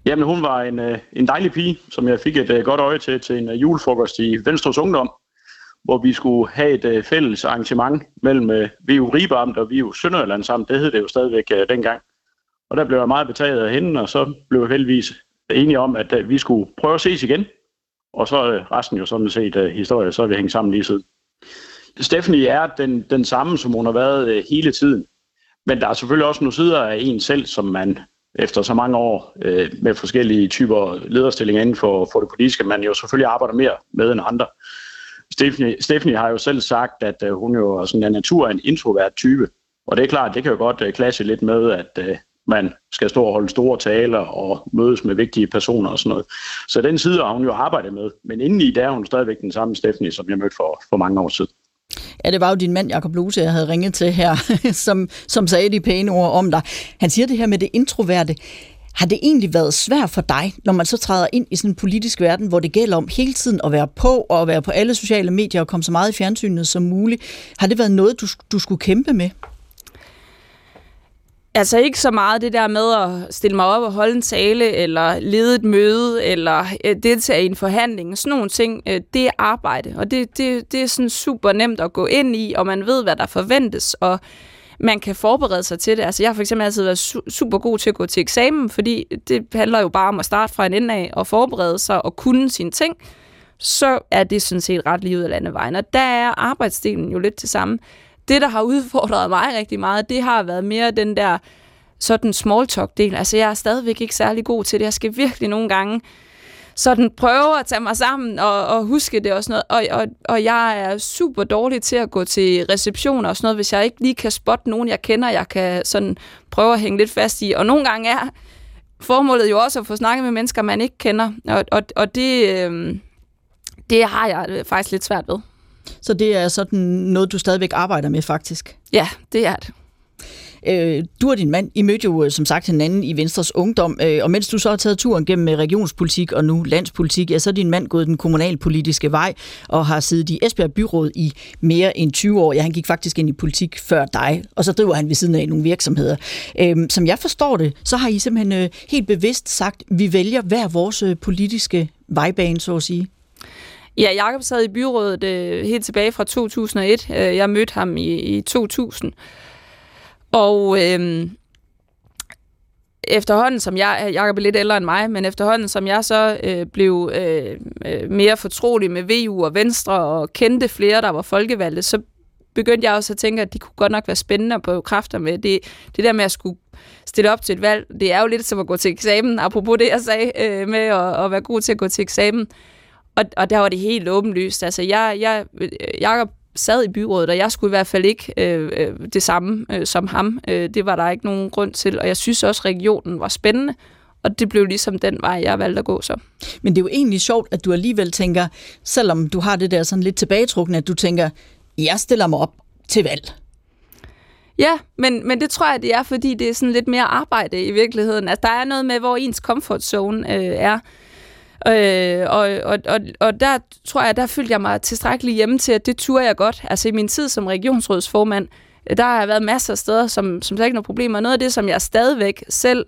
Jamen, hun var en, øh, en dejlig pige, som jeg fik et øh, godt øje til til en øh, julefrokost i Venstres Ungdom hvor vi skulle have et øh, fælles arrangement mellem øh, VU Ribeamt og VU Sønderjylland sammen. Det hed det jo stadigvæk øh, dengang. Og der blev jeg meget betaget af hende, og så blev jeg heldigvis enige om, at øh, vi skulle prøve at ses igen. Og så øh, resten jo sådan set øh, historie, så er vi hængt sammen lige siden. Stephanie er den, den samme, som hun har været øh, hele tiden. Men der er selvfølgelig også nogle sider af en selv, som man efter så mange år øh, med forskellige typer lederstillinger inden for, for det politiske, man jo selvfølgelig arbejder mere med end andre. Stephanie, Stephanie har jo selv sagt, at øh, hun jo er sådan en natur en introvert type. Og det er klart, det kan jo godt øh, klasse lidt med, at øh, man skal stå og holde store taler og mødes med vigtige personer og sådan noget. Så den side har hun jo arbejdet med. Men indeni der er hun stadigvæk den samme Stephanie, som jeg mødte for, for mange år siden. Ja, det var jo din mand, Jakob Lose, jeg havde ringet til her, som, som sagde de pæne ord om dig. Han siger det her med det introverte. Har det egentlig været svært for dig, når man så træder ind i sådan en politisk verden, hvor det gælder om hele tiden at være på og at være på alle sociale medier og komme så meget i fjernsynet som muligt? Har det været noget, du, du skulle kæmpe med? Altså ikke så meget det der med at stille mig op og holde en tale, eller lede et møde, eller øh, deltage i en forhandling. Sådan nogle ting, øh, det er arbejde, og det, det, det er sådan super nemt at gå ind i, og man ved, hvad der forventes, og man kan forberede sig til det. Altså jeg har for eksempel altid været su- super god til at gå til eksamen, fordi det handler jo bare om at starte fra en ende af og forberede sig og kunne sine ting. Så er det sådan set ret lige ud af landevejen. Og der er arbejdsdelen jo lidt til samme. Det, der har udfordret mig rigtig meget, det har været mere den der sådan small talk del. Altså jeg er stadigvæk ikke særlig god til det. Jeg skal virkelig nogle gange sådan prøve at tage mig sammen og, og huske det og sådan noget. Og, og, og jeg er super dårlig til at gå til receptioner og sådan noget, hvis jeg ikke lige kan spotte nogen, jeg kender, jeg kan sådan prøve at hænge lidt fast i. Og nogle gange er formålet jo også at få snakket med mennesker, man ikke kender. Og, og, og det, øh, det har jeg faktisk lidt svært ved. Så det er sådan noget, du stadigvæk arbejder med, faktisk? Ja, det er det. Øh, du og din mand, I mødte jo øh, som sagt hinanden i Venstres Ungdom, øh, og mens du så har taget turen gennem øh, regionspolitik og nu landspolitik, ja, så er din mand gået den kommunalpolitiske vej og har siddet i Esbjerg Byråd i mere end 20 år. Ja, han gik faktisk ind i politik før dig, og så driver han ved siden af nogle virksomheder. Øh, som jeg forstår det, så har I simpelthen øh, helt bevidst sagt, vi vælger hver vores øh, politiske vejbane, så at sige. Ja, Jakob sad i byrådet øh, helt tilbage fra 2001. Øh, jeg mødte ham i, i 2000. Og øh, efterhånden, som jeg, Jacob er lidt ældre end mig, men efterhånden, som jeg så øh, blev øh, øh mere fortrolig med VU og Venstre og kendte flere, der var folkevalgte, så begyndte jeg også at tænke, at de kunne godt nok være spændende på kræfter med. Det, det der med at skulle stille op til et valg, det er jo lidt som at gå til eksamen, apropos det, jeg sagde øh, med at, at være god til at gå til eksamen. Og, og der var det helt åbenlyst. Altså, jeg, jeg, Jacob sad i byrådet, og jeg skulle i hvert fald ikke øh, øh, det samme øh, som ham. Øh, det var der ikke nogen grund til, og jeg synes også, at regionen var spændende, og det blev ligesom den vej, jeg valgte at gå så. Men det er jo egentlig sjovt, at du alligevel tænker, selvom du har det der sådan lidt tilbagetrukne, at du tænker, jeg stiller mig op til valg. Ja, men, men det tror jeg, det er, fordi det er sådan lidt mere arbejde i virkeligheden. Altså, der er noget med, hvor ens comfort zone øh, er. Øh, og, og, og, og der tror jeg, der følte jeg mig tilstrækkeligt hjemme til, at det turde jeg godt. Altså i min tid som regionsrådsformand, øh, der har jeg været masser af steder, som, som der ikke er noget problem. Og noget af det, som jeg stadigvæk selv,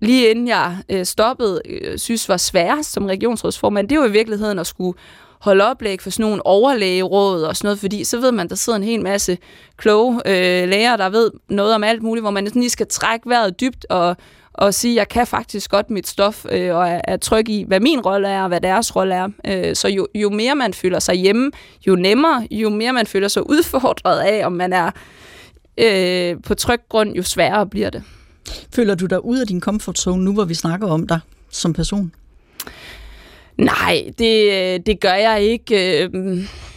lige inden jeg øh, stoppede, øh, synes var sværest som regionsrådsformand, det var i virkeligheden at skulle holde oplæg for sådan nogle overlægeråd og sådan noget, fordi så ved man, der sidder en hel masse kloge øh, læger, der ved noget om alt muligt, hvor man sådan lige skal trække vejret dybt og, og sige, at jeg kan faktisk godt mit stof, øh, og er, er tryg i, hvad min rolle er, og hvad deres rolle er. Øh, så jo, jo mere man føler sig hjemme, jo nemmere, jo mere man føler sig udfordret af, om man er øh, på tryg grund, jo sværere bliver det. Føler du dig ud af din comfort zone nu, hvor vi snakker om dig som person? Nej, det, det gør jeg ikke. Øh,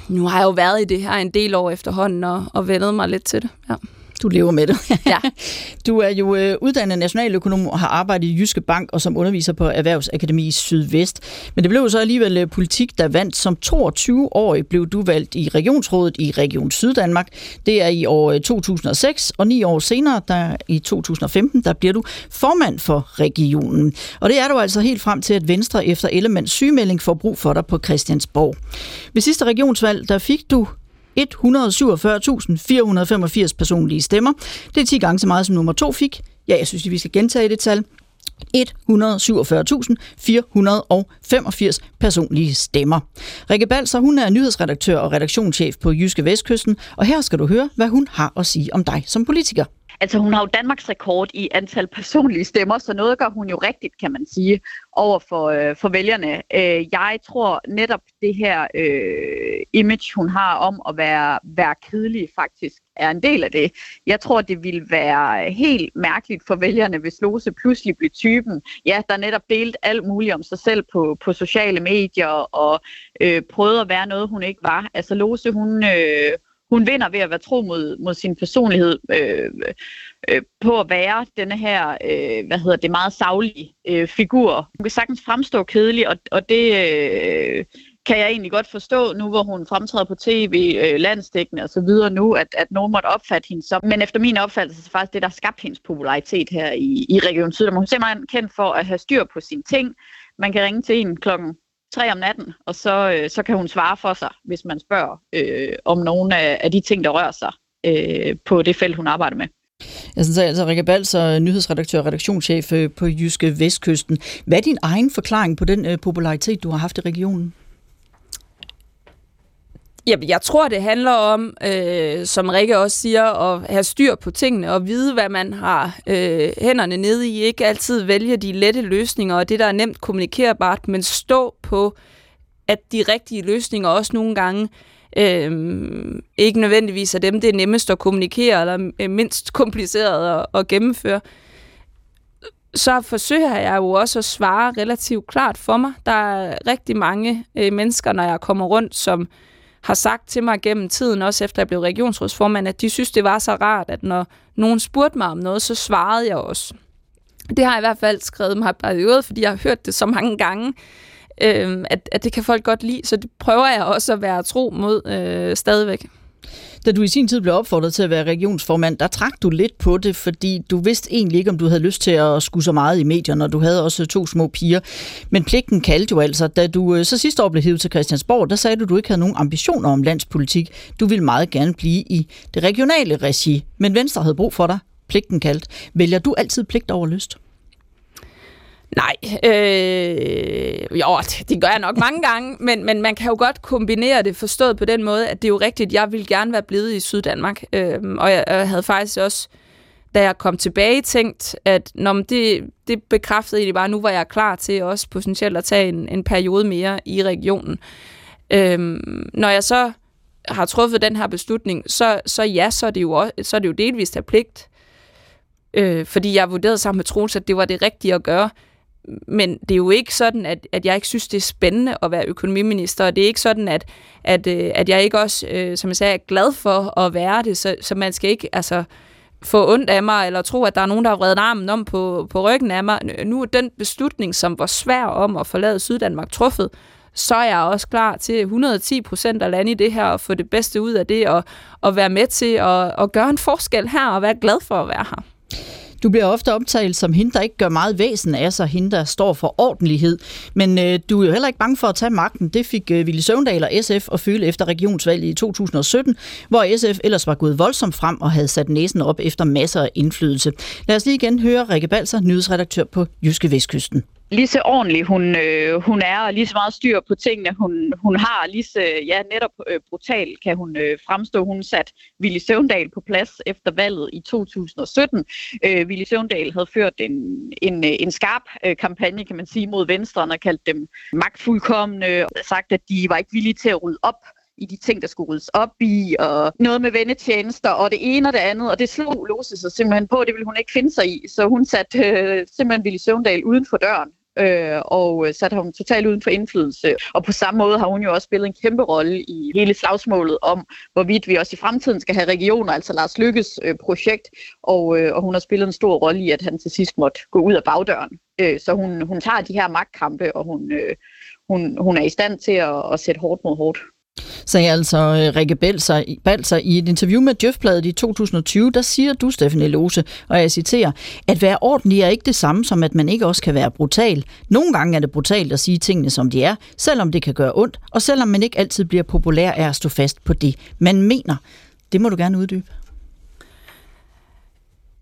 nu har jeg jo været i det her en del år efterhånden, og, og vendet mig lidt til det. Ja. Du lever med det. Ja. Du er jo øh, uddannet nationaløkonom og har arbejdet i Jyske Bank og som underviser på Erhvervsakademi i Sydvest. Men det blev så alligevel øh, politik, der vandt. Som 22-årig blev du valgt i regionsrådet i Region Syddanmark. Det er i år 2006, øh, og ni år senere, der i 2015, der bliver du formand for regionen. Og det er du altså helt frem til, at Venstre efter Ellemands sygemelding får brug for dig på Christiansborg. Ved sidste regionsvalg, der fik du 147.485 personlige stemmer. Det er 10 gange så meget, som nummer 2 fik. Ja, jeg synes, vi skal gentage det tal. 147.485 personlige stemmer. Rikke Balser, hun er nyhedsredaktør og redaktionschef på Jyske Vestkysten, og her skal du høre, hvad hun har at sige om dig som politiker. Altså hun har jo Danmarks rekord i antal personlige stemmer, så noget gør hun jo rigtigt, kan man sige, over for, øh, for vælgerne. Øh, jeg tror netop det her øh, image, hun har om at være, være kedelig, faktisk er en del af det. Jeg tror, det ville være helt mærkeligt for vælgerne, hvis Lose pludselig blev typen, ja, der netop delte alt muligt om sig selv på, på sociale medier og øh, prøvede at være noget, hun ikke var. Altså Lose, hun... Øh, hun vinder ved at være tro mod, mod sin personlighed øh, øh, på at være denne her, øh, hvad hedder det, meget savlige øh, figur. Hun kan sagtens fremstå kedelig, og, og det øh, kan jeg egentlig godt forstå, nu hvor hun fremtræder på tv, øh, landstækkende og så videre nu, at, at nogen måtte opfatte hende som. Men efter min opfattelse, så faktisk det, der skabte hendes popularitet her i, i Region Syd. Hun er simpelthen kendt for at have styr på sine ting. Man kan ringe til en klokken 3 om natten, og så, øh, så kan hun svare for sig, hvis man spørger øh, om nogle af, af de ting, der rører sig øh, på det felt, hun arbejder med. Jeg synes altså, Rikke Balser, øh, nyhedsredaktør og redaktionschef øh, på Jyske Vestkysten. Hvad er din egen forklaring på den øh, popularitet, du har haft i regionen? Jamen, jeg tror, det handler om, øh, som Rikke også siger, at have styr på tingene og vide, hvad man har øh, hænderne nede i. Ikke altid vælge de lette løsninger og det, der er nemt kommunikerbart, men stå på, at de rigtige løsninger også nogle gange øh, ikke nødvendigvis er dem, det er nemmest at kommunikere eller øh, mindst kompliceret at, at gennemføre. Så forsøger jeg jo også at svare relativt klart for mig. Der er rigtig mange øh, mennesker, når jeg kommer rundt, som har sagt til mig gennem tiden, også efter jeg blev regionsrådsformand, at de synes, det var så rart, at når nogen spurgte mig om noget, så svarede jeg også. Det har jeg i hvert fald skrevet mig periode, fordi jeg har hørt det så mange gange, øh, at, at det kan folk godt lide, så det prøver jeg også at være tro mod øh, stadigvæk. Da du i sin tid blev opfordret til at være regionsformand, der trak du lidt på det, fordi du vidste egentlig ikke, om du havde lyst til at skulle så meget i medierne, og du havde også to små piger. Men pligten kaldte jo altså, da du øh, så sidste år blev hævet til Christiansborg, der sagde du, at du ikke havde nogen ambitioner om landspolitik. Du ville meget gerne blive i det regionale regi, men Venstre havde brug for dig. Pligten kaldt. Vælger du altid pligt over lyst? Nej, øh, jo, det gør jeg nok mange gange, men, men man kan jo godt kombinere det forstået på den måde, at det er jo rigtigt, jeg ville gerne være blevet i Syddanmark, øh, og jeg, jeg havde faktisk også, da jeg kom tilbage, tænkt, at når det, det bekræftede egentlig bare, nu var jeg klar til også potentielt at tage en, en periode mere i regionen. Øh, når jeg så har truffet den her beslutning, så, så ja, så er det jo, også, så er det jo delvist af pligt, øh, fordi jeg vurderede sammen med Troels, at det var det rigtige at gøre men det er jo ikke sådan, at, at jeg ikke synes, det er spændende at være økonomiminister, og det er ikke sådan, at, at, øh, at jeg ikke også, øh, som jeg sagde, er glad for at være det, så, så man skal ikke altså, få ondt af mig, eller tro, at der er nogen, der har vredet armen om på, på ryggen af mig. Nu er den beslutning, som var svær om at forlade Syddanmark truffet, så er jeg også klar til 110 procent at lande i det her og få det bedste ud af det, og, og være med til at, at gøre en forskel her, og være glad for at være her. Du bliver ofte optalt som hende, der ikke gør meget væsen af sig, hende, der står for ordentlighed. Men øh, du er jo heller ikke bange for at tage magten. Det fik øh, Ville Søvndal og SF at føle efter regionsvalget i 2017, hvor SF ellers var gået voldsomt frem og havde sat næsen op efter masser af indflydelse. Lad os lige igen høre Rikke Balser, nyhedsredaktør på Jyske Vestkysten lige så ordentlig hun, øh, hun er, og lige så meget styr på tingene, hun, hun har, lige så ja, netop øh, brutal kan hun øh, fremstå. Hun sat Willy Søvndal på plads efter valget i 2017. Øh, Willy Søvndal havde ført en, en, øh, en skarp øh, kampagne, kan man sige, mod Venstre, og kaldt dem magtfuldkommende, og sagt, at de var ikke villige til at rydde op i de ting, der skulle ryddes op i, og noget med vendetjenester, og det ene og det andet, og det slog Lose sig simpelthen på, det ville hun ikke finde sig i, så hun satte øh, simpelthen Willy Søvndal uden for døren, øh, og øh, satte ham totalt uden for indflydelse. Og på samme måde har hun jo også spillet en kæmpe rolle i hele slagsmålet om, hvorvidt vi også i fremtiden skal have regioner, altså Lars Lykkes øh, projekt, og, øh, og hun har spillet en stor rolle i, at han til sidst måtte gå ud af bagdøren. Øh, så hun, hun tager de her magtkampe, og hun, øh, hun, hun er i stand til at, at sætte hårdt mod hårdt sagde altså øh, Rikke Balser, Balser i et interview med Djøfbladet i 2020, der siger du, Stefanie Lose, og jeg citerer, at være ordentlig er ikke det samme som, at man ikke også kan være brutal. Nogle gange er det brutalt at sige tingene, som de er, selvom det kan gøre ondt, og selvom man ikke altid bliver populær af at stå fast på det, man mener. Det må du gerne uddybe.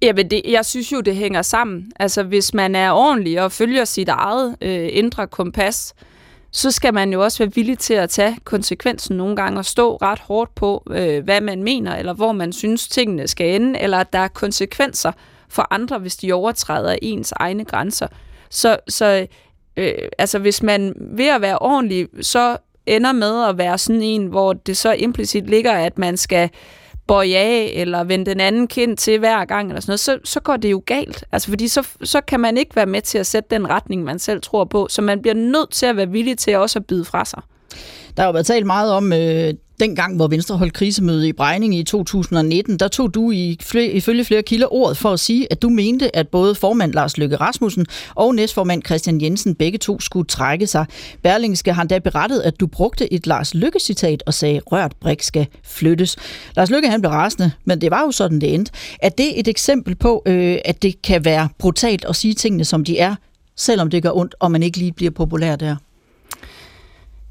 Jamen, det, jeg synes jo, det hænger sammen. Altså, hvis man er ordentlig og følger sit eget øh, indre kompas, øh, så skal man jo også være villig til at tage konsekvensen nogle gange og stå ret hårdt på, øh, hvad man mener, eller hvor man synes, tingene skal ende, eller at der er konsekvenser for andre, hvis de overtræder ens egne grænser. Så, så øh, altså, hvis man ved at være ordentlig, så ender med at være sådan en, hvor det så implicit ligger, at man skal øh, bøje af, eller vende den anden kind til hver gang, eller sådan noget, så, så går det jo galt. Altså, fordi så, så kan man ikke være med til at sætte den retning, man selv tror på, så man bliver nødt til at være villig til også at byde fra sig. Der har jo været talt meget om øh, Dengang, hvor Venstre holdt krisemøde i Brejning i 2019, der tog du i flere, ifølge flere kilder ordet for at sige, at du mente, at både formand Lars Løkke Rasmussen og næstformand Christian Jensen begge to skulle trække sig. Berlingske har da berettet, at du brugte et Lars Løkke-citat og sagde, rørt brik skal flyttes. Lars Løkke han blev rasende, men det var jo sådan, det endte. Er det et eksempel på, øh, at det kan være brutalt at sige tingene, som de er, selvom det gør ondt, og man ikke lige bliver populær der?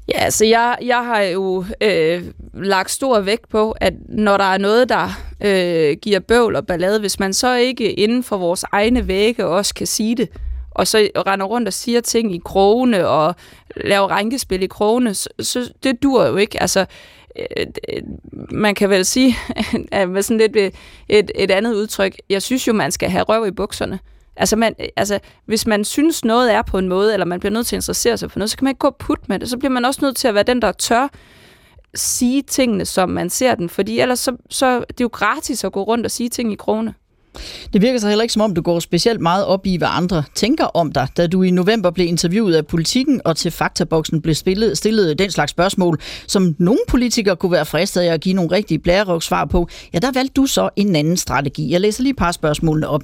Ja, altså jeg, jeg har jo øh, lagt stor vægt på, at når der er noget, der øh, giver bøvl og ballade, hvis man så ikke inden for vores egne vægge også kan sige det, og så render rundt og siger ting i krogene og laver rænkespil i krogene, så, så det dur jo ikke. Altså, øh, man kan vel sige, med sådan lidt øh, et, et andet udtryk, jeg synes jo, man skal have røv i bukserne. Altså, man, altså, hvis man synes, noget er på en måde, eller man bliver nødt til at interessere sig for noget, så kan man ikke gå og putte med det. Så bliver man også nødt til at være den, der tør sige tingene, som man ser den. Fordi ellers så, så det er jo gratis at gå rundt og sige ting i krone. Det virker så heller ikke som om, du går specielt meget op i, hvad andre tænker om dig, da du i november blev interviewet af politikken, og til faktaboksen blev spillet, stillet den slags spørgsmål, som nogle politikere kunne være fristet af at give nogle rigtige svar på. Ja, der valgte du så en anden strategi. Jeg læser lige et par spørgsmålene op.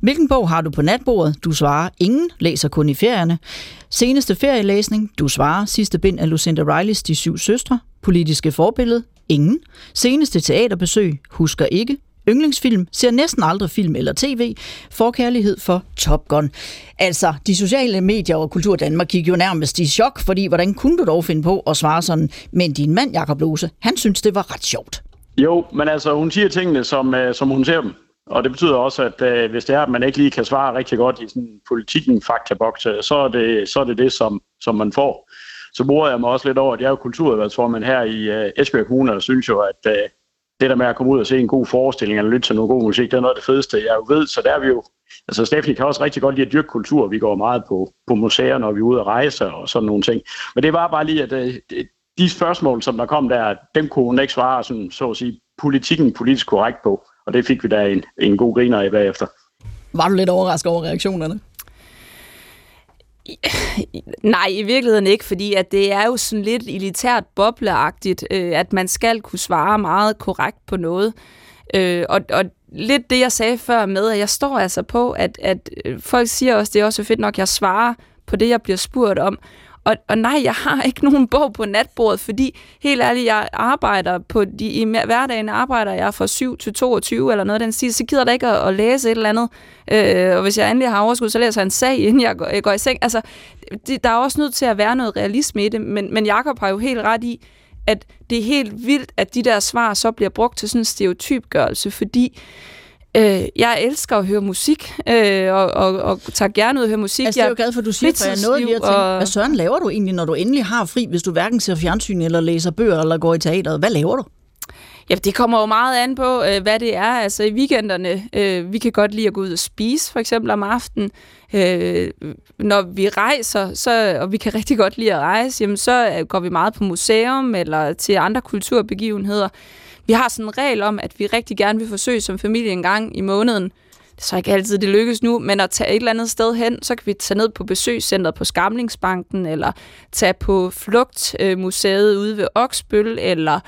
Hvilken bog har du på natbordet? Du svarer, ingen læser kun i ferierne. Seneste ferielæsning? Du svarer, sidste bind af Lucinda Rileys De Syv Søstre. Politiske forbillede? Ingen. Seneste teaterbesøg? Husker ikke. Yndlingsfilm, ser næsten aldrig film eller tv, forkærlighed for Top Gun. Altså, de sociale medier og Kultur Danmark gik jo nærmest i chok, fordi hvordan kunne du dog finde på at svare sådan, men din mand, Jakob Lose, han synes, det var ret sjovt. Jo, men altså, hun siger tingene, som, øh, som hun ser dem. Og det betyder også, at øh, hvis det er, at man ikke lige kan svare rigtig godt i sådan politikken faktaboks, så er det så er det, det som, som man får. Så bruger jeg mig også lidt over, at jeg er jo kulturudvalgsformand her i øh, Esbjerg Kommune, og synes jo, at øh, det der med at komme ud og se en god forestilling eller lytte til noget god musik, det er noget af det fedeste, jeg jo ved. Så der er vi jo, altså Stephanie kan også rigtig godt lide at dyrke kultur. Vi går meget på, på museer, når vi er ude at rejse og sådan nogle ting. Men det var bare lige, at øh, de spørgsmål, som der kom der, dem kunne hun ikke svare sådan, så at sige, politikken politisk korrekt på. Og det fik vi da en, en god griner i bagefter. Var du lidt overrasket over reaktionerne? Nej, i virkeligheden ikke, fordi at det er jo sådan lidt elitært bobleagtigt, øh, at man skal kunne svare meget korrekt på noget. Øh, og, og lidt det, jeg sagde før med, at jeg står altså på, at, at øh, folk siger også, det er også fedt nok, at jeg svarer på det, jeg bliver spurgt om. Og, og nej, jeg har ikke nogen bog på natbordet, fordi helt ærligt, jeg arbejder på de, i hverdagen arbejder jeg fra 7 til 22 eller noget den stil, så gider jeg ikke at, at læse et eller andet. Øh, og hvis jeg endelig har overskud, så læser jeg en sag, inden jeg går, jeg går i seng. Altså, det, der er også nødt til at være noget realisme i det, men, men Jacob har jo helt ret i, at det er helt vildt, at de der svar så bliver brugt til sådan en stereotypgørelse, fordi Øh, jeg elsker at høre musik, øh, og, og, og tager gerne ud og høre musik. Altså, det er jo glad for, at du siger, for jeg nåede lige at tænke, og... hvad søren laver du egentlig, når du endelig har fri, hvis du hverken ser fjernsyn, eller læser bøger, eller går i teateret? Hvad laver du? Ja, det kommer jo meget an på, øh, hvad det er. Altså i weekenderne, øh, vi kan godt lide at gå ud og spise, for eksempel om aftenen. Øh, når vi rejser, så, og vi kan rigtig godt lide at rejse, jamen, så øh, går vi meget på museum eller til andre kulturbegivenheder. Vi har sådan en regel om, at vi rigtig gerne vil forsøge som familie en gang i måneden. Det er så ikke altid, det lykkes nu, men at tage et eller andet sted hen, så kan vi tage ned på besøgscenteret på Skamlingsbanken, eller tage på Flugtmuseet ude ved Oksbøl, eller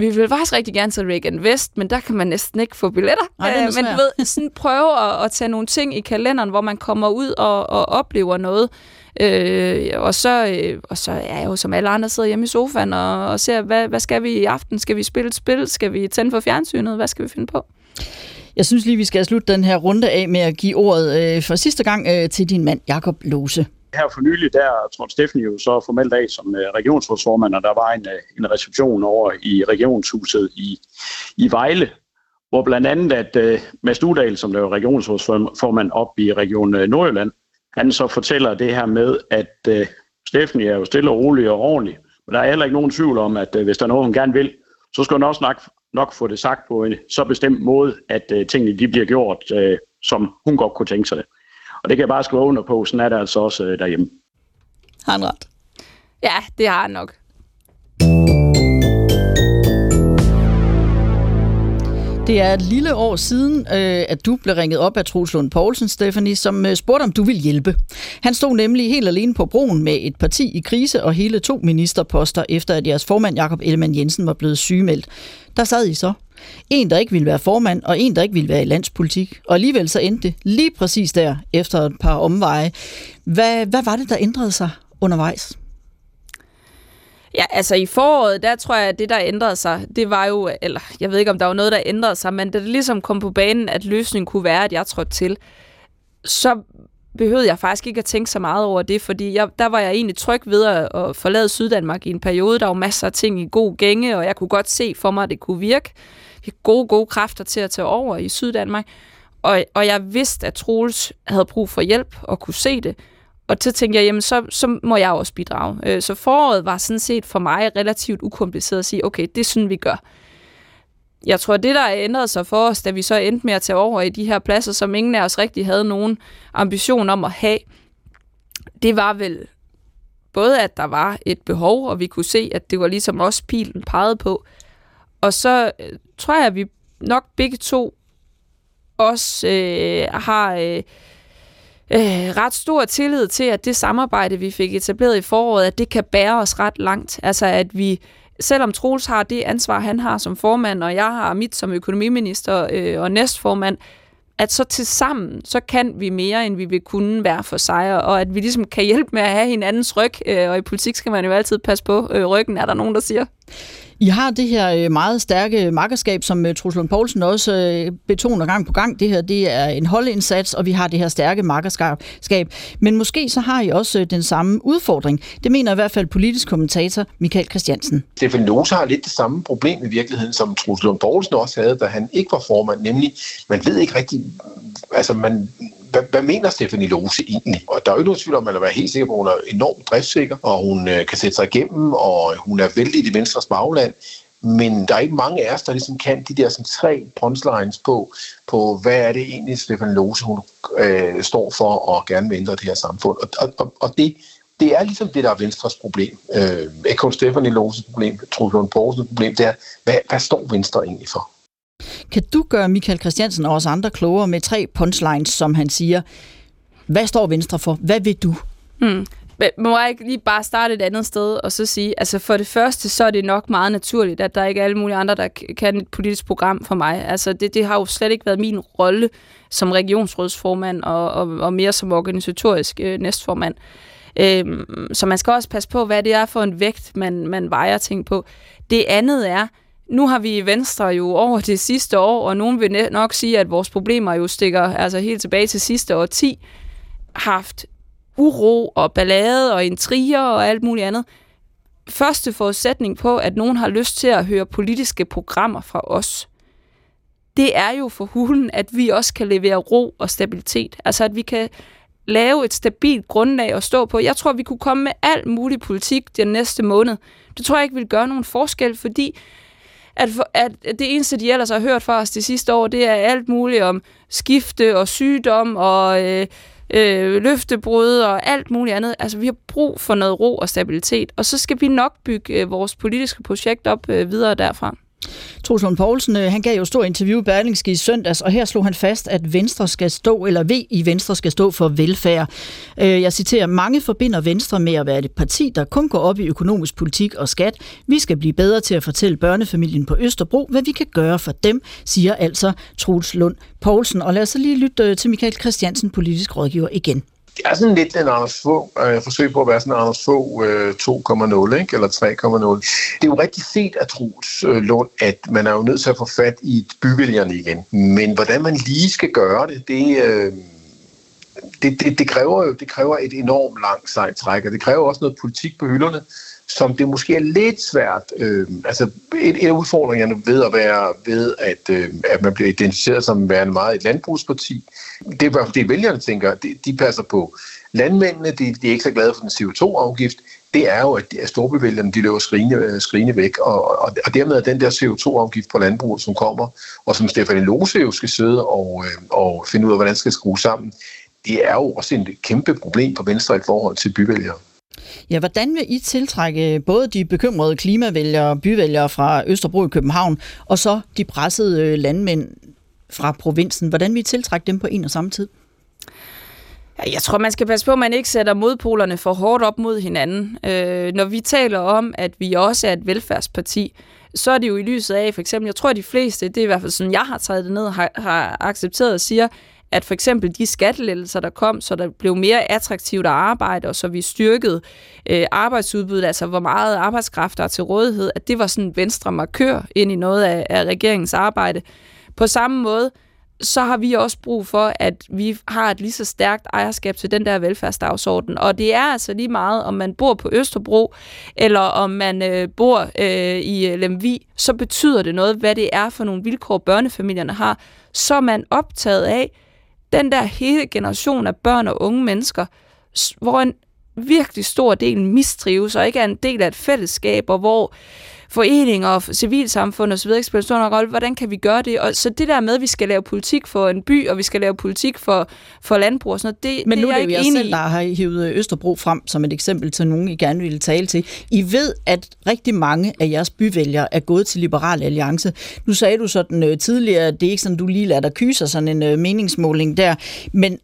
vi vil faktisk rigtig gerne til Reagan West, men der kan man næsten ikke få billetter. Ej, men du ved, sådan prøve at, at tage nogle ting i kalenderen, hvor man kommer ud og, og oplever noget. Øh, og, så, øh, og så er jeg jo som alle andre sidder hjemme i sofaen og, og ser, hvad, hvad skal vi i aften? Skal vi spille et spil? Skal vi tænde for fjernsynet? Hvad skal vi finde på? Jeg synes lige, vi skal slutte den her runde af med at give ordet øh, for sidste gang øh, til din mand, Jakob Lose. Her for nylig, der trådte Steffen jo så formelt af som øh, regionsrådsformand, og der var en, øh, en reception over i regionshuset i, i Vejle, hvor blandt andet, at øh, Mads Udal, som der var regionsrådsformand op i Region øh, Nordjylland, han så fortæller det her med, at øh, Steffen er jo stille og rolig og ordentlig. Men der er heller ikke nogen tvivl om, at øh, hvis der er noget, hun gerne vil, så skal hun også nok, nok få det sagt på en så bestemt måde, at øh, tingene de bliver gjort, øh, som hun godt kunne tænke sig det. Og det kan jeg bare skrive under på, sådan er det altså også øh, derhjemme. Har han ret? Ja, det har han nok. Det er et lille år siden, øh, at du blev ringet op af Troels Lund Poulsen, Stephanie, som øh, spurgte, om du ville hjælpe. Han stod nemlig helt alene på broen med et parti i krise og hele to ministerposter, efter at jeres formand Jakob Ellemann Jensen var blevet sygemeldt. Der sad I så. En, der ikke ville være formand, og en, der ikke ville være i landspolitik. Og alligevel så endte det lige præcis der, efter et par omveje. Hvad, hvad var det, der ændrede sig undervejs? Ja, altså i foråret, der tror jeg, at det, der ændrede sig, det var jo, eller jeg ved ikke, om der var noget, der ændrede sig, men da det ligesom kom på banen, at løsningen kunne være, at jeg trådte til, så behøvede jeg faktisk ikke at tænke så meget over det, fordi jeg, der var jeg egentlig tryg ved at, at forlade Syddanmark i en periode. Der var masser af ting i god gænge, og jeg kunne godt se for mig, at det kunne virke. Gode, gode kræfter til at tage over i Syddanmark. Og, og jeg vidste, at Troels havde brug for hjælp og kunne se det. Og så tænkte jeg, jamen så, så må jeg også bidrage. Øh, så foråret var sådan set for mig relativt ukompliceret at sige, okay, det synes vi gør. Jeg tror, det der ændrede sig for os, da vi så endte med at tage over i de her pladser, som ingen af os rigtig havde nogen ambition om at have, det var vel både, at der var et behov, og vi kunne se, at det var ligesom også pilen pegede på. Og så øh, tror jeg, at vi nok begge to også øh, har... Øh, øh, ret stor tillid til, at det samarbejde, vi fik etableret i foråret, at det kan bære os ret langt. Altså at vi, selvom Troels har det ansvar, han har som formand, og jeg har mit som økonomiminister øh, og næstformand, at så til sammen, så kan vi mere, end vi vil kunne være for sig, og at vi ligesom kan hjælpe med at have hinandens ryg, øh, og i politik skal man jo altid passe på øh, ryggen, er der nogen, der siger. I har det her øh, meget stærke makkerskab, som øh, Truslund Poulsen også øh, betoner gang på gang. Det her det er en holdindsats, og vi har det her stærke makkerskab. Men måske så har I også den samme udfordring. Det mener i hvert fald politisk kommentator Michael Christiansen. Stefan Lose har lidt det samme problem i virkeligheden, som Truslund Poulsen også havde, da han ikke var formand. Nemlig, man ved ikke rigtig, altså man, hvad, hvad mener Stefanie Lose egentlig? Og der er jo ikke nogen tvivl om, at man er helt sikker på, at hun er enormt driftsikker, og hun øh, kan sætte sig igennem, og hun er vældig i Venstres bagland. Men der er ikke mange af os, der ligesom kan de der sådan, tre punchlines på, på, hvad er det egentlig, Stefan Lose hun, øh, står for og gerne vil ændre det her samfund. Og, og, og det, det er ligesom det, der er Venstres problem. Øh, ikke kun Stefan Loses problem, Truslund Poulsens problem, det er, hvad, hvad står Venstre egentlig for? Kan du gøre Michael Christiansen og os andre klogere med tre punchlines, som han siger? Hvad står Venstre for? Hvad vil du? Hmm. Må jeg ikke lige bare starte et andet sted og så sige, altså for det første, så er det nok meget naturligt, at der ikke er alle mulige andre, der kan et politisk program for mig. Altså det, det har jo slet ikke været min rolle som regionsrådsformand og, og, og mere som organisatorisk øh, næstformand. Øhm, så man skal også passe på, hvad det er for en vægt, man, man vejer ting på. Det andet er, nu har vi i Venstre jo over det sidste år, og nogen vil nok sige, at vores problemer jo stikker altså helt tilbage til sidste år 10, haft uro og ballade og intriger og alt muligt andet. Første forudsætning på, at nogen har lyst til at høre politiske programmer fra os, det er jo for hulen, at vi også kan levere ro og stabilitet. Altså at vi kan lave et stabilt grundlag at stå på. Jeg tror, vi kunne komme med alt mulig politik den næste måned. Det tror jeg ikke vil gøre nogen forskel, fordi at, for, at det eneste, de ellers har hørt fra os de sidste år, det er alt muligt om skifte og sygdom og øh, øh, løftebrud og alt muligt andet. Altså, vi har brug for noget ro og stabilitet, og så skal vi nok bygge øh, vores politiske projekt op øh, videre derfra. Troels Lund Poulsen, øh, han gav jo stor interview i Berlingske i søndags, og her slog han fast, at Venstre skal stå, eller V i Venstre skal stå for velfærd. Øh, jeg citerer, mange forbinder Venstre med at være et parti, der kun går op i økonomisk politik og skat. Vi skal blive bedre til at fortælle børnefamilien på Østerbro, hvad vi kan gøre for dem, siger altså Troels Lund Poulsen. Og lad os så lige lytte øh, til Michael Christiansen, politisk rådgiver, igen det er sådan lidt en Anders få øh, forsøg på at være sådan en Anders få øh, 2,0 ikke? eller 3,0. Det er jo rigtig set af Troels øh, Lund, at man er jo nødt til at få fat i byvælgerne igen. Men hvordan man lige skal gøre det, det, øh, det, det, det, kræver jo det kræver et enormt langt sejt træk, og det kræver også noget politik på hylderne, som det måske er lidt svært. Øh, altså en, en af udfordringerne ved at være ved, at, øh, at man bliver identificeret som værende meget et landbrugsparti, det er det vælgerne tænker, de, de passer på landmændene, de, de er ikke så glade for den CO2-afgift, det er jo, at storbyvælgerne de løber skrigende, øh, skrigende væk, og, og, og dermed er den der CO2-afgift på landbruget, som kommer, og som Stefan Lose jo skal sidde og, øh, og finde ud af, hvordan skal skrue sammen, det er jo også et kæmpe problem for Venstre i forhold til byvælgere. Ja, hvordan vil I tiltrække både de bekymrede klimavælgere og byvælgere fra Østerbro i København, og så de pressede øh, landmænd fra provinsen? Hvordan vil I tiltrække dem på en og samme tid? Jeg tror, man skal passe på, at man ikke sætter modpolerne for hårdt op mod hinanden. Øh, når vi taler om, at vi også er et velfærdsparti, så er det jo i lyset af, for eksempel, jeg tror, at de fleste, det er i hvert fald sådan, jeg har taget det ned, har, har accepteret og siger, at for eksempel de skattelettelser, der kom, så der blev mere attraktivt at arbejde, og så vi styrkede øh, arbejdsudbuddet, altså hvor meget arbejdskraft der er til rådighed, at det var sådan en venstre markør ind i noget af, af regeringens arbejde. På samme måde, så har vi også brug for, at vi har et lige så stærkt ejerskab til den der velfærdsdagsorden. Og det er altså lige meget, om man bor på Østerbro, eller om man øh, bor øh, i øh, Lemvi, så betyder det noget, hvad det er for nogle vilkår, børnefamilierne har. Så er man optaget af den der hele generation af børn og unge mennesker, hvor en virkelig stor del mistrives og ikke er en del af et fællesskab, og hvor foreninger og civilsamfund osv. ikke spiller stor rolle. Hvordan kan vi gøre det? Og så det der med, at vi skal lave politik for en by, og vi skal lave politik for, for landbrug og sådan noget, det, Men det nu er er jeg det ikke jo enig selv, i. der har hivet Østerbro frem som et eksempel til nogen, I gerne ville tale til. I ved, at rigtig mange af jeres byvælgere er gået til Liberal Alliance. Nu sagde du sådan øh, tidligere, at det er ikke sådan, du lige lader dig kyse sådan en øh, meningsmåling der. Men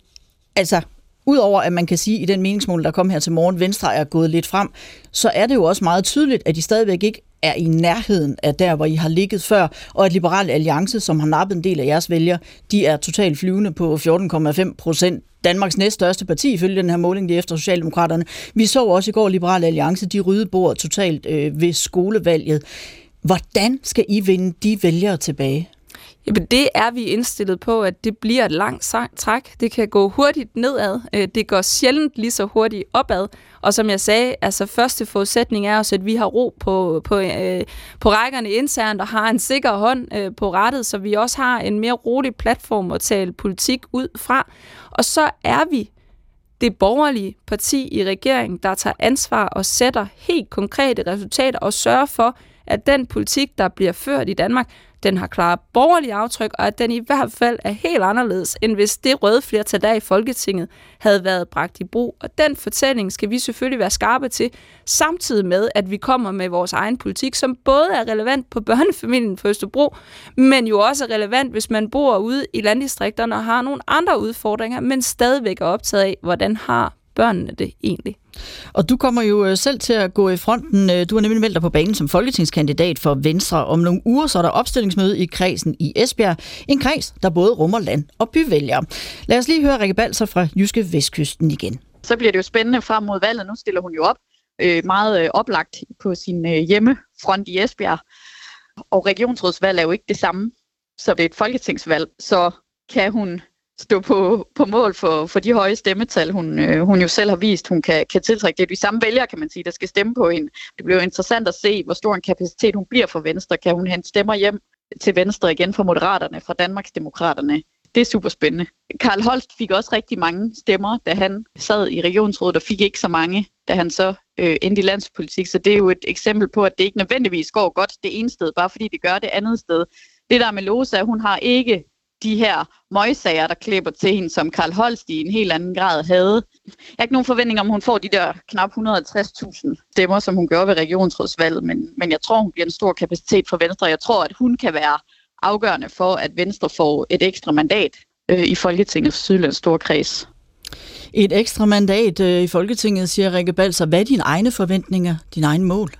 altså, Udover at man kan sige, at i den meningsmål, der kom her til morgen, Venstre er gået lidt frem, så er det jo også meget tydeligt, at de stadigvæk ikke er i nærheden af der, hvor I har ligget før, og at Liberal Alliance, som har nappet en del af jeres vælgere, de er totalt flyvende på 14,5 procent. Danmarks næststørste parti, ifølge den her måling, lige efter Socialdemokraterne. Vi så også i går Liberal Alliance, de rydde bordet totalt øh, ved skolevalget. Hvordan skal I vinde de vælgere tilbage? Jamen det er vi indstillet på, at det bliver et langt træk. Det kan gå hurtigt nedad. Øh, det går sjældent lige så hurtigt opad. Og som jeg sagde, altså første forudsætning er også, at vi har ro på, på, øh, på rækkerne internt og har en sikker hånd øh, på rettet, så vi også har en mere rolig platform at tale politik ud fra. Og så er vi det borgerlige parti i regeringen, der tager ansvar og sætter helt konkrete resultater og sørger for, at den politik, der bliver ført i Danmark, den har klare borgerlige aftryk, og at den i hvert fald er helt anderledes, end hvis det røde flertal der i Folketinget havde været bragt i brug. Og den fortælling skal vi selvfølgelig være skarpe til, samtidig med, at vi kommer med vores egen politik, som både er relevant på børnefamilien på Østerbro, men jo også er relevant, hvis man bor ude i landdistrikterne og har nogle andre udfordringer, men stadigvæk er optaget af, hvordan har børnene det egentlig. Og du kommer jo øh, selv til at gå i fronten. Øh, Du har nemlig meldt dig på banen som folketingskandidat for Venstre. Om nogle uger så er der opstillingsmøde i kredsen i Esbjerg. En kreds, der både rummer land- og byvælgere. Lad os lige høre Rikke Balser fra Jyske Vestkysten igen. så bliver det jo spændende frem mod valget. Nu stiller hun jo op øh, meget øh, oplagt på sin øh, hjemmefront i Esbjerg. Og regionsrådsvalg er jo ikke det samme, som det er et folketingsvalg. Så kan hun stå på, på mål for, for de høje stemmetal, hun, øh, hun jo selv har vist, hun kan, kan tiltrække. Det er de samme vælgere, kan man sige, der skal stemme på hende. Det bliver jo interessant at se, hvor stor en kapacitet hun bliver for Venstre. Kan hun hente stemmer hjem til Venstre igen fra Moderaterne, fra Danmarksdemokraterne? Det er super spændende. Karl Holst fik også rigtig mange stemmer, da han sad i regionsrådet, og fik ikke så mange, da han så øh, endte i landspolitik. Så det er jo et eksempel på, at det ikke nødvendigvis går godt det ene sted, bare fordi det gør det andet sted. Det der med Losa, hun har ikke de her møgsager, der klipper til hende, som Karl Holst i en helt anden grad havde. Jeg har ikke nogen forventning om, hun får de der knap 150.000 stemmer, som hun gjorde ved regionsrådsvalget, men, men jeg tror, hun bliver en stor kapacitet for Venstre. Jeg tror, at hun kan være afgørende for, at Venstre får et ekstra mandat øh, i Folketingets Sydlands store kreds. Et ekstra mandat øh, i Folketinget, siger Rikke Balser. Hvad er dine egne forventninger, dine egne mål?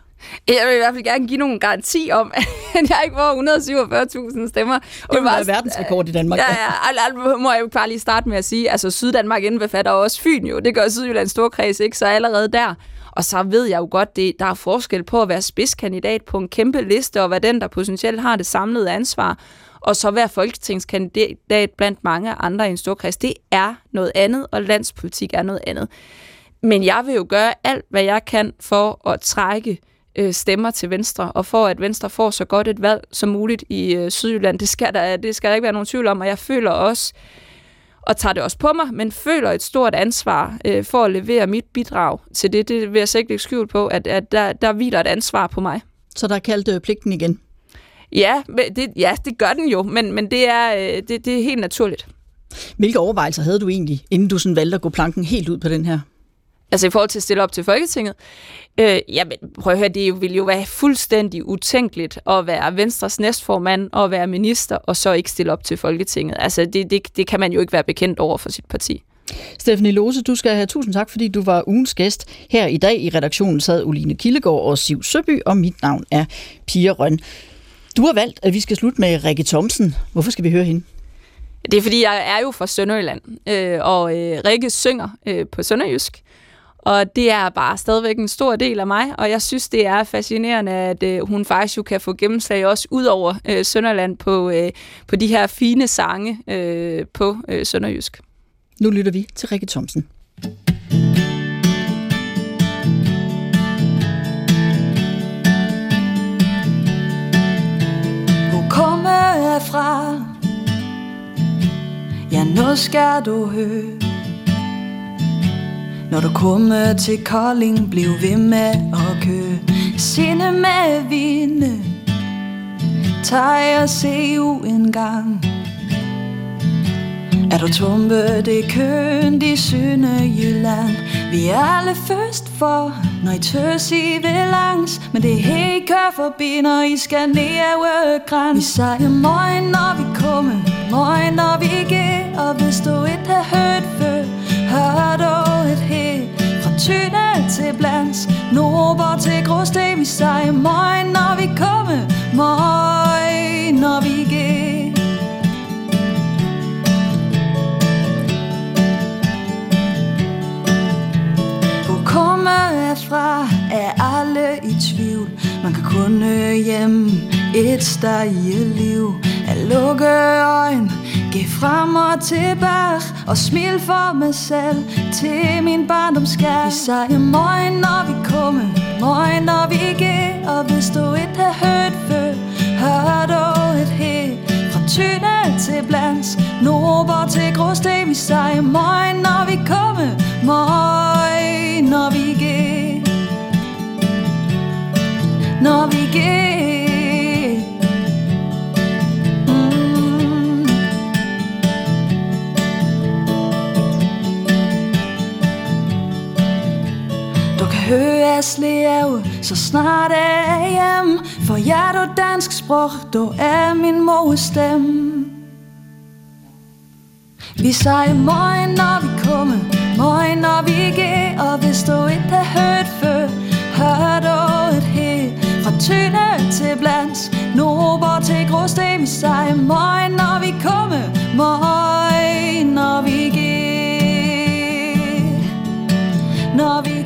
Jeg vil i hvert fald gerne give nogen garanti om, at jeg ikke får 147.000 stemmer. Det vil være verdensrekord i Danmark. Ja, ja, al, må jeg jo bare lige starte med at sige, altså Syddanmark indbefatter også Fyn jo. Det gør Sydjyllands Storkreds ikke, så allerede der. Og så ved jeg jo godt, det, der er forskel på at være spidskandidat på en kæmpe liste, og være den, der potentielt har det samlede ansvar, og så være folketingskandidat blandt mange andre i en storkreds. Det er noget andet, og landspolitik er noget andet. Men jeg vil jo gøre alt, hvad jeg kan for at trække øh, stemmer til Venstre, og for at Venstre får så godt et valg som muligt i øh, Sydjylland. Det skal, der, det skal der ikke være nogen tvivl om, og jeg føler også, og tager det også på mig, men føler et stort ansvar øh, for at levere mit bidrag til det. Det vil jeg så ikke lægge skjul på, at, at der, der hviler et ansvar på mig. Så der er kaldt øh, pligten igen. Ja, det, ja, det gør den jo, men, men det, er, øh, det, det er helt naturligt. Hvilke overvejelser havde du egentlig, inden du sådan valgte at gå planken helt ud på den her? Altså i forhold til at stille op til Folketinget. Øh, jamen, prøv at høre, det ville jo være fuldstændig utænkeligt at være Venstres næstformand og være minister, og så ikke stille op til Folketinget. Altså, det, det, det kan man jo ikke være bekendt over for sit parti. Stephanie Lose, du skal have tusind tak, fordi du var ugens gæst. Her i dag i redaktionen sad Oline Kildegård og Siv Søby, og mit navn er Pia Røn. Du har valgt, at vi skal slutte med Rikke Thomsen. Hvorfor skal vi høre hende? Det er, fordi jeg er jo fra Sønderjylland, øh, og øh, Rikke synger øh, på Sønderjysk. Og det er bare stadigvæk en stor del af mig, og jeg synes, det er fascinerende, at øh, hun faktisk jo kan få gennemslag også ud over øh, Sønderland på, øh, på de her fine sange øh, på øh, Sønderjysk. Nu lytter vi til Rikke Thomsen. Jeg fra? Ja, nu skal du høre når du kommer til Kolding, bliv ved med at køre. Sinde med vinde. Tag og se u en gang. Er du tumpe, det er køen i Sønderjylland Vi er alle først for, når I tøs I vil langs. Men det hele kører forbi, når I skal ned af græns Vi siger morgen, når vi kommer, morgen, når vi ikke Og hvis du ikke har hørt Fra til Blands, Nober til Gråsten Vi siger Møj, når vi kommer, Møj, når vi går kommer fra, er alle i tvivl. Man kan kun hjem et sted i liv. At lukke øjne, gå frem og tilbage Og smil for mig selv til min barndomskær Vi siger morgen, når vi kommer, morgen, når vi går Og hvis du ikke har hørt før, hør du et helt Fra Tyne til Blands, Nordborg til Gråsten. Vi siger morgen, når vi kommer, morgen, når vi går Når vi går Du høre så snart er jeg hjem. For jeg er du dansk sprog, du er min mors stemme. Vi siger morgen, når vi kommer Morgen, når vi går. Og hvis du ikke har hørt før Hør du et helt Fra tynde til Blands Nordborg til Gråsten. Vi siger morgen, når vi kommer Morgen, når vi går. Når vi går